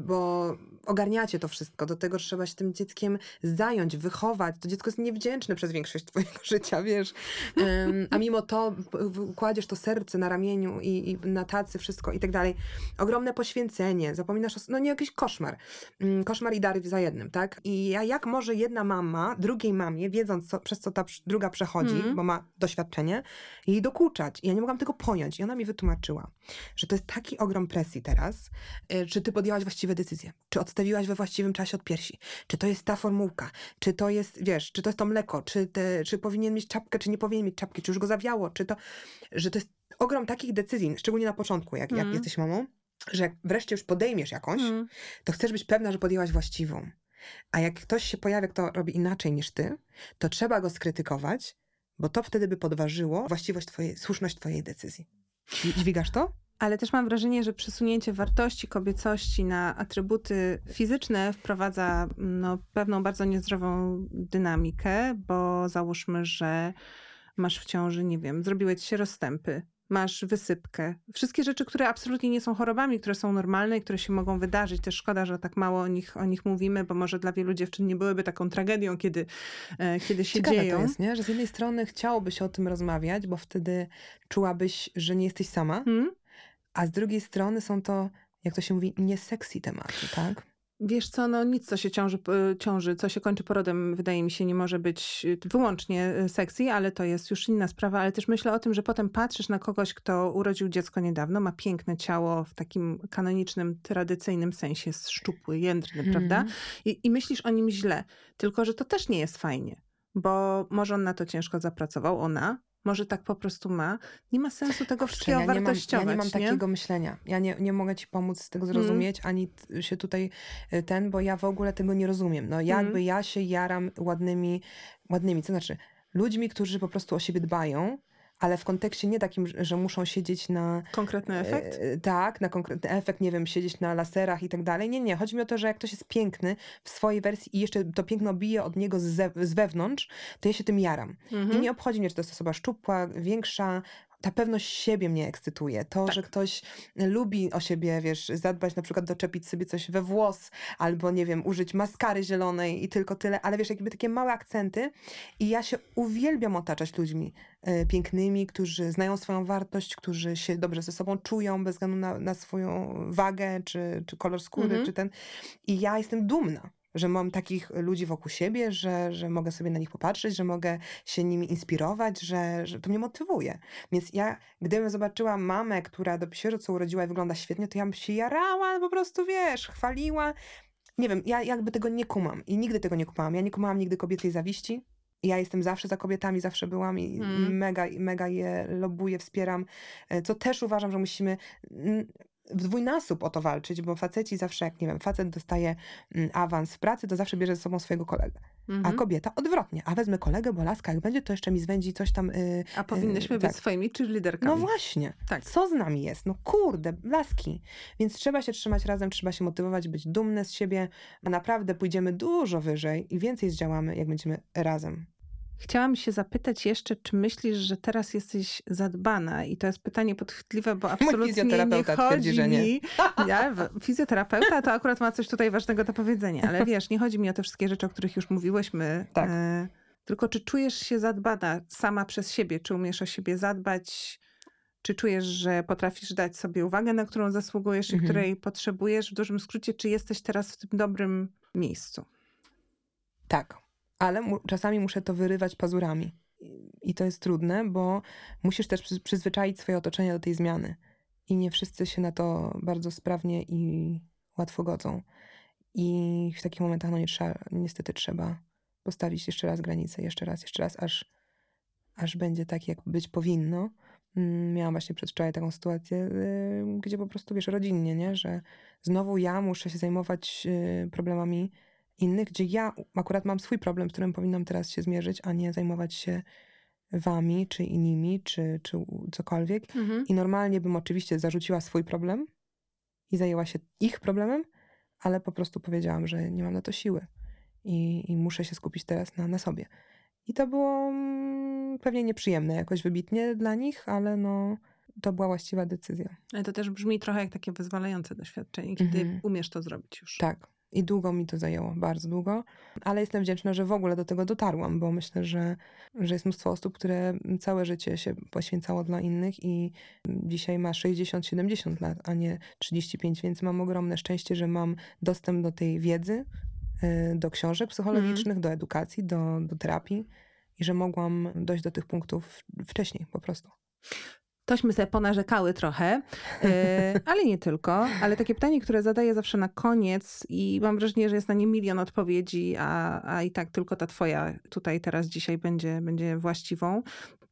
Bo ogarniacie to wszystko, do tego trzeba się tym dzieckiem zająć, wychować. To dziecko jest niewdzięczne przez większość twojego życia, wiesz. A mimo to kładziesz to serce na ramieniu i, i, na tacy, wszystko i tak dalej. Ogromne poświęcenie, zapominasz o... No nie, jakiś koszmar. Koszmar i dary za jednym, tak? I jak może jedna mama drugiej mamie, wiedząc co, przez co ta druga przechodzi, mm. bo ma doświadczenie, jej dokuczać. I ja nie mogłam tego pojąć. I ona mi wytłumaczyła, że to jest taki ogrom presji teraz, y, czy ty podjęłaś właściwe decyzje, czy odstawiłaś we właściwym czasie od piersi, czy to jest ta formułka, czy to jest, wiesz, czy to jest to mleko, czy, te, czy powinien mieć czapkę, czy nie powinien mieć czapki, czy już go zawiało, czy to, że to jest ogrom takich decyzji, szczególnie na początku, jak, mm. jak jesteś mamą, że jak wreszcie już podejmiesz jakąś, mm. to chcesz być pewna, że podjęłaś właściwą. A jak ktoś się pojawia, kto robi inaczej niż ty, to trzeba go skrytykować, bo to wtedy by podważyło właściwość twojej, słuszność twojej decyzji. Dźwigasz to? Ale też mam wrażenie, że przesunięcie wartości kobiecości na atrybuty fizyczne wprowadza no, pewną bardzo niezdrową dynamikę, bo załóżmy, że masz w ciąży, nie wiem, zrobiły ci się rozstępy, masz wysypkę. Wszystkie rzeczy, które absolutnie nie są chorobami, które są normalne i które się mogą wydarzyć. Też szkoda, że tak mało o nich, o nich mówimy, bo może dla wielu dziewczyn nie byłyby taką tragedią, kiedy, e, kiedy się Ciekawe dzieją. to jest, nie? że z jednej strony chciałoby się o tym rozmawiać, bo wtedy czułabyś, że nie jesteś sama, hmm? A z drugiej strony są to, jak to się mówi, nie sexy tematy, tak? Wiesz co, no nic, co się ciąży, ciąży, co się kończy porodem, wydaje mi się, nie może być y, wyłącznie y, sexy, ale to jest już inna sprawa. Ale też myślę o tym, że potem patrzysz na kogoś, kto urodził dziecko niedawno, ma piękne ciało w takim kanonicznym, tradycyjnym sensie, jest szczupły, jędrny, mm. prawda? I, I myślisz o nim źle. Tylko, że to też nie jest fajnie bo może on na to ciężko zapracował, ona, może tak po prostu ma. Nie ma sensu tego wszystkiego ja wartościować. Nie mam, ja nie mam takiego myślenia. Ja nie, nie mogę ci pomóc z tego zrozumieć, mm. ani się tutaj y, ten, bo ja w ogóle tego nie rozumiem. No jakby mm. ja się jaram ładnymi, ładnymi, co znaczy ludźmi, którzy po prostu o siebie dbają, ale w kontekście nie takim, że muszą siedzieć na... Konkretny efekt? E, tak, na konkretny efekt, nie wiem, siedzieć na laserach i tak dalej. Nie, nie. Chodzi mi o to, że jak ktoś jest piękny w swojej wersji i jeszcze to piękno bije od niego z, z wewnątrz, to ja się tym jaram. Mhm. I nie obchodzi mnie, czy to jest osoba szczupła, większa, ta pewność siebie mnie ekscytuje. To, tak. że ktoś lubi o siebie, wiesz, zadbać, na przykład doczepić sobie coś we włos, albo nie wiem, użyć maskary zielonej i tylko tyle, ale wiesz, jakby takie małe akcenty. I ja się uwielbiam otaczać ludźmi y, pięknymi, którzy znają swoją wartość, którzy się dobrze ze sobą czują, bez względu na, na swoją wagę, czy, czy kolor skóry, mm -hmm. czy ten. I ja jestem dumna że mam takich ludzi wokół siebie, że, że mogę sobie na nich popatrzeć, że mogę się nimi inspirować, że, że to mnie motywuje. Więc ja, gdybym zobaczyła mamę, która dopiero co urodziła i wygląda świetnie, to ja bym się jarała, po prostu wiesz, chwaliła. Nie wiem, ja jakby tego nie kumam i nigdy tego nie kumałam. Ja nie kumałam nigdy kobiecej zawiści. Ja jestem zawsze za kobietami, zawsze byłam i Mm. mega, mega je lobuję, wspieram, e, co też uważam, że musimy w dwójnasób o to walczyć, bo faceci zawsze, jak nie wiem, facet dostaje mm, awans w pracy, to zawsze bierze ze sobą swojego kolegę, a Mhm. kobieta odwrotnie, a wezmę kolegę, bo laska jak będzie, to jeszcze mi zwędzi coś tam... y, A powinnyśmy y, być tak. swoimi cheerleaderkami. No właśnie. Tak. Co z nami jest? No kurde, laski. Więc trzeba się trzymać razem, trzeba się motywować, być dumne z siebie, a naprawdę pójdziemy dużo wyżej i więcej zdziałamy, jak będziemy razem. Chciałam się zapytać jeszcze, czy myślisz, że teraz jesteś zadbana? I to jest pytanie podchwytliwe, bo absolutnie nie fizjoterapeuta chodzi twierdzi, że nie. mi... Ja, fizjoterapeuta to akurat ma coś tutaj ważnego do powiedzenia, ale wiesz, nie chodzi mi o te wszystkie rzeczy, o których już mówiłyśmy. Tak. E, tylko czy czujesz się zadbana sama przez siebie? Czy umiesz o siebie zadbać? Czy czujesz, że potrafisz dać sobie uwagę, na którą zasługujesz i Mhm. której potrzebujesz? W dużym skrócie, czy jesteś teraz w tym dobrym miejscu? Tak, ale mu, czasami muszę to wyrywać pazurami. I- to jest trudne, bo musisz też przy, przyzwyczaić swoje otoczenie do tej zmiany. I nie wszyscy się na to bardzo sprawnie i łatwo godzą. I w takich momentach, no nie trzeba, niestety trzeba postawić jeszcze raz granicę, jeszcze raz, jeszcze raz, aż, aż będzie tak, jak być powinno. Mm, Miałam właśnie przedwczoraj taką sytuację, yy, gdzie po prostu, wiesz, rodzinnie, nie? Że znowu ja muszę się zajmować yy, problemami innych, gdzie ja akurat mam swój problem, z którym powinnam teraz się zmierzyć, a nie zajmować się wami, czy innymi, czy, czy cokolwiek. I normalnie bym oczywiście zarzuciła swój problem i zajęła się ich problemem, ale po prostu powiedziałam, że nie mam na to siły i, i muszę się skupić teraz na, na sobie. I to było mm, pewnie nieprzyjemne jakoś wybitnie dla nich, ale no to była właściwa decyzja. Ale to też brzmi trochę jak takie wyzwalające doświadczenie, kiedy Mhm. umiesz to zrobić już. Tak. I długo mi to zajęło, bardzo długo, ale jestem wdzięczna, że w ogóle do tego dotarłam, bo myślę, że, że jest mnóstwo osób, które całe życie się poświęcało dla innych i dzisiaj ma 60-70 lat, a nie 35, więc mam ogromne szczęście, że mam dostęp do tej wiedzy, y, do książek psychologicznych, do edukacji, do, do terapii i że mogłam dojść do tych punktów wcześniej po prostu. Tośmy sobie ponarzekały trochę, e, ale nie tylko. Ale takie pytanie, które zadaję zawsze na koniec i mam wrażenie, że jest na nie milion odpowiedzi, a, a i tak tylko ta twoja tutaj teraz dzisiaj będzie, będzie właściwą.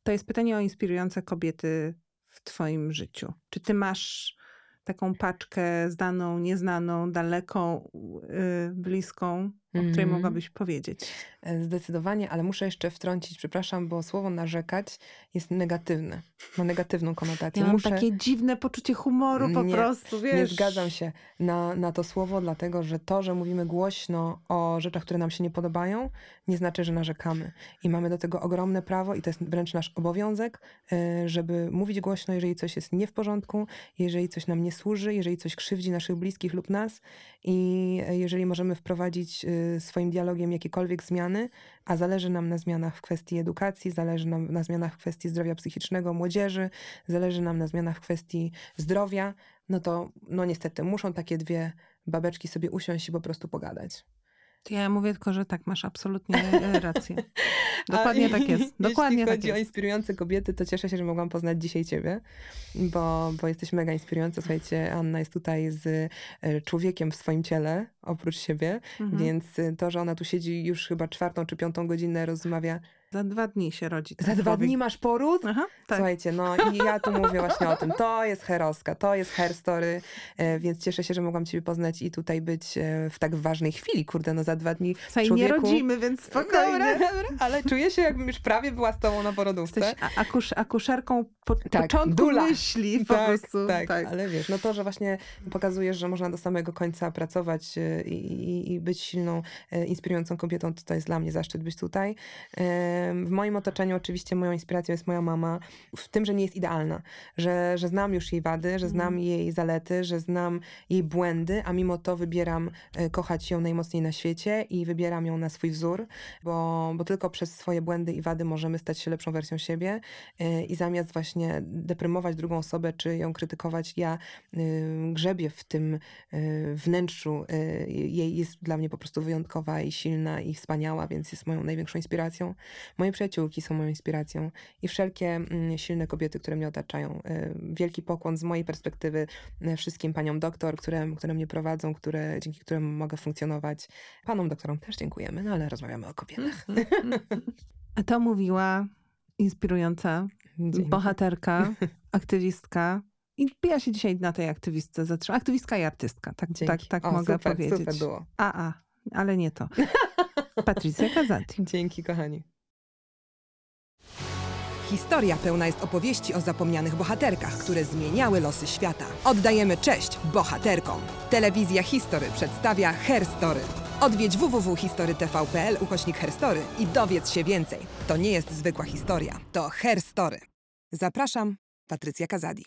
To jest pytanie o inspirujące kobiety w twoim życiu. Czy ty masz taką paczkę znaną, nieznaną, daleką, yy, bliską, o której Mhm. mogłabyś powiedzieć? E, Zdecydowanie, ale muszę jeszcze wtrącić, przepraszam, bo słowo narzekać jest negatywne. Ma negatywną konotację. Ja mam muszę, takie dziwne poczucie humoru po Nie, prostu, wiesz. Nie zgadzam się na, na to słowo, dlatego że to, że mówimy głośno o rzeczach, które nam się nie podobają, nie znaczy, że narzekamy. I mamy do tego ogromne prawo i to jest wręcz nasz obowiązek, e, żeby mówić głośno, jeżeli coś jest nie w porządku, jeżeli coś nam nie służy, jeżeli coś krzywdzi naszych bliskich lub nas i e, jeżeli możemy wprowadzić swoim dialogiem jakiekolwiek zmiany, a zależy nam na zmianach w kwestii edukacji, zależy nam na zmianach w kwestii zdrowia psychicznego młodzieży, zależy nam na zmianach w kwestii zdrowia, no to no niestety muszą takie dwie babeczki sobie usiąść i po prostu pogadać. Ja mówię tylko, że tak, masz absolutnie e, rację. Dokładnie A tak jest. Dokładnie Jeśli tak chodzi o jest. inspirujące kobiety, to cieszę się, że mogłam poznać dzisiaj ciebie, bo, bo jesteś mega inspirująca. Słuchajcie, Anna jest tutaj z e, człowiekiem w swoim ciele, oprócz siebie, Mhm. więc e, to, że ona tu siedzi już chyba czwartą czy piątą godzinę, rozmawia. Za dwa dni się rodzi. Za dwa człowiek. dni masz poród? Aha, tak. Słuchajcie, no i ja tu mówię właśnie o tym. To jest heroska, to jest her story, e, więc cieszę się, że mogłam ciebie poznać i tutaj być e, w tak ważnej chwili. Kurde, no za dwa dni Słuchaj, nie człowieku- rodzimy, więc spokojnie. Dobra, dobra, ale czuję się, jakbym już prawie była z tobą na porodówce. Jesteś akusz, akuszerką po, Tak, początku dula. myśli po tak, prostu. tak, tak. ale wiesz, no to, że właśnie pokazujesz, że można do samego końca pracować e, i, i, i być silną, inspirującą kobietą, to to jest dla mnie zaszczyt być tutaj. W moim otoczeniu oczywiście moją inspiracją jest moja mama, w tym, że nie jest idealna, że, że znam już jej wady, że znam jej zalety, że znam jej błędy, a mimo to wybieram e, kochać ją najmocniej na świecie i wybieram ją na swój wzór, bo, bo tylko przez swoje błędy i wady możemy stać się lepszą wersją siebie e, i zamiast właśnie deprymować drugą osobę, czy ją krytykować, ja y, grzebię w tym wnętrzu. Jej jest dla mnie po prostu wyjątkowa i silna i wspaniała, więc jest moją największą inspiracją. Moje przyjaciółki są moją inspiracją i wszelkie mm, silne kobiety, które mnie otaczają. Y, Wielki pokłon z mojej perspektywy y, wszystkim paniom doktor, które, które mnie prowadzą, które, dzięki którym mogę funkcjonować. Panom doktorom też dziękujemy, no ale rozmawiamy o kobietach. A to mówiła inspirująca Dzięki. bohaterka, aktywistka. I ja się dzisiaj na tej aktywistce zatrzymam. Aktywistka i artystka, tak, Dzięki. tak, tak o, mogę super, powiedzieć. Super było. A, a, ale nie to. Patrycja Kazati. Dzięki, kochani. Historia pełna jest opowieści o zapomnianych bohaterkach, które zmieniały losy świata. Oddajemy cześć bohaterkom. Telewizja History przedstawia Herstory. Odwiedź www.historytv.pl ukośnik Herstory i dowiedz się więcej. To nie jest zwykła historia, to Herstory. Zapraszam, Patrycja Kazadi.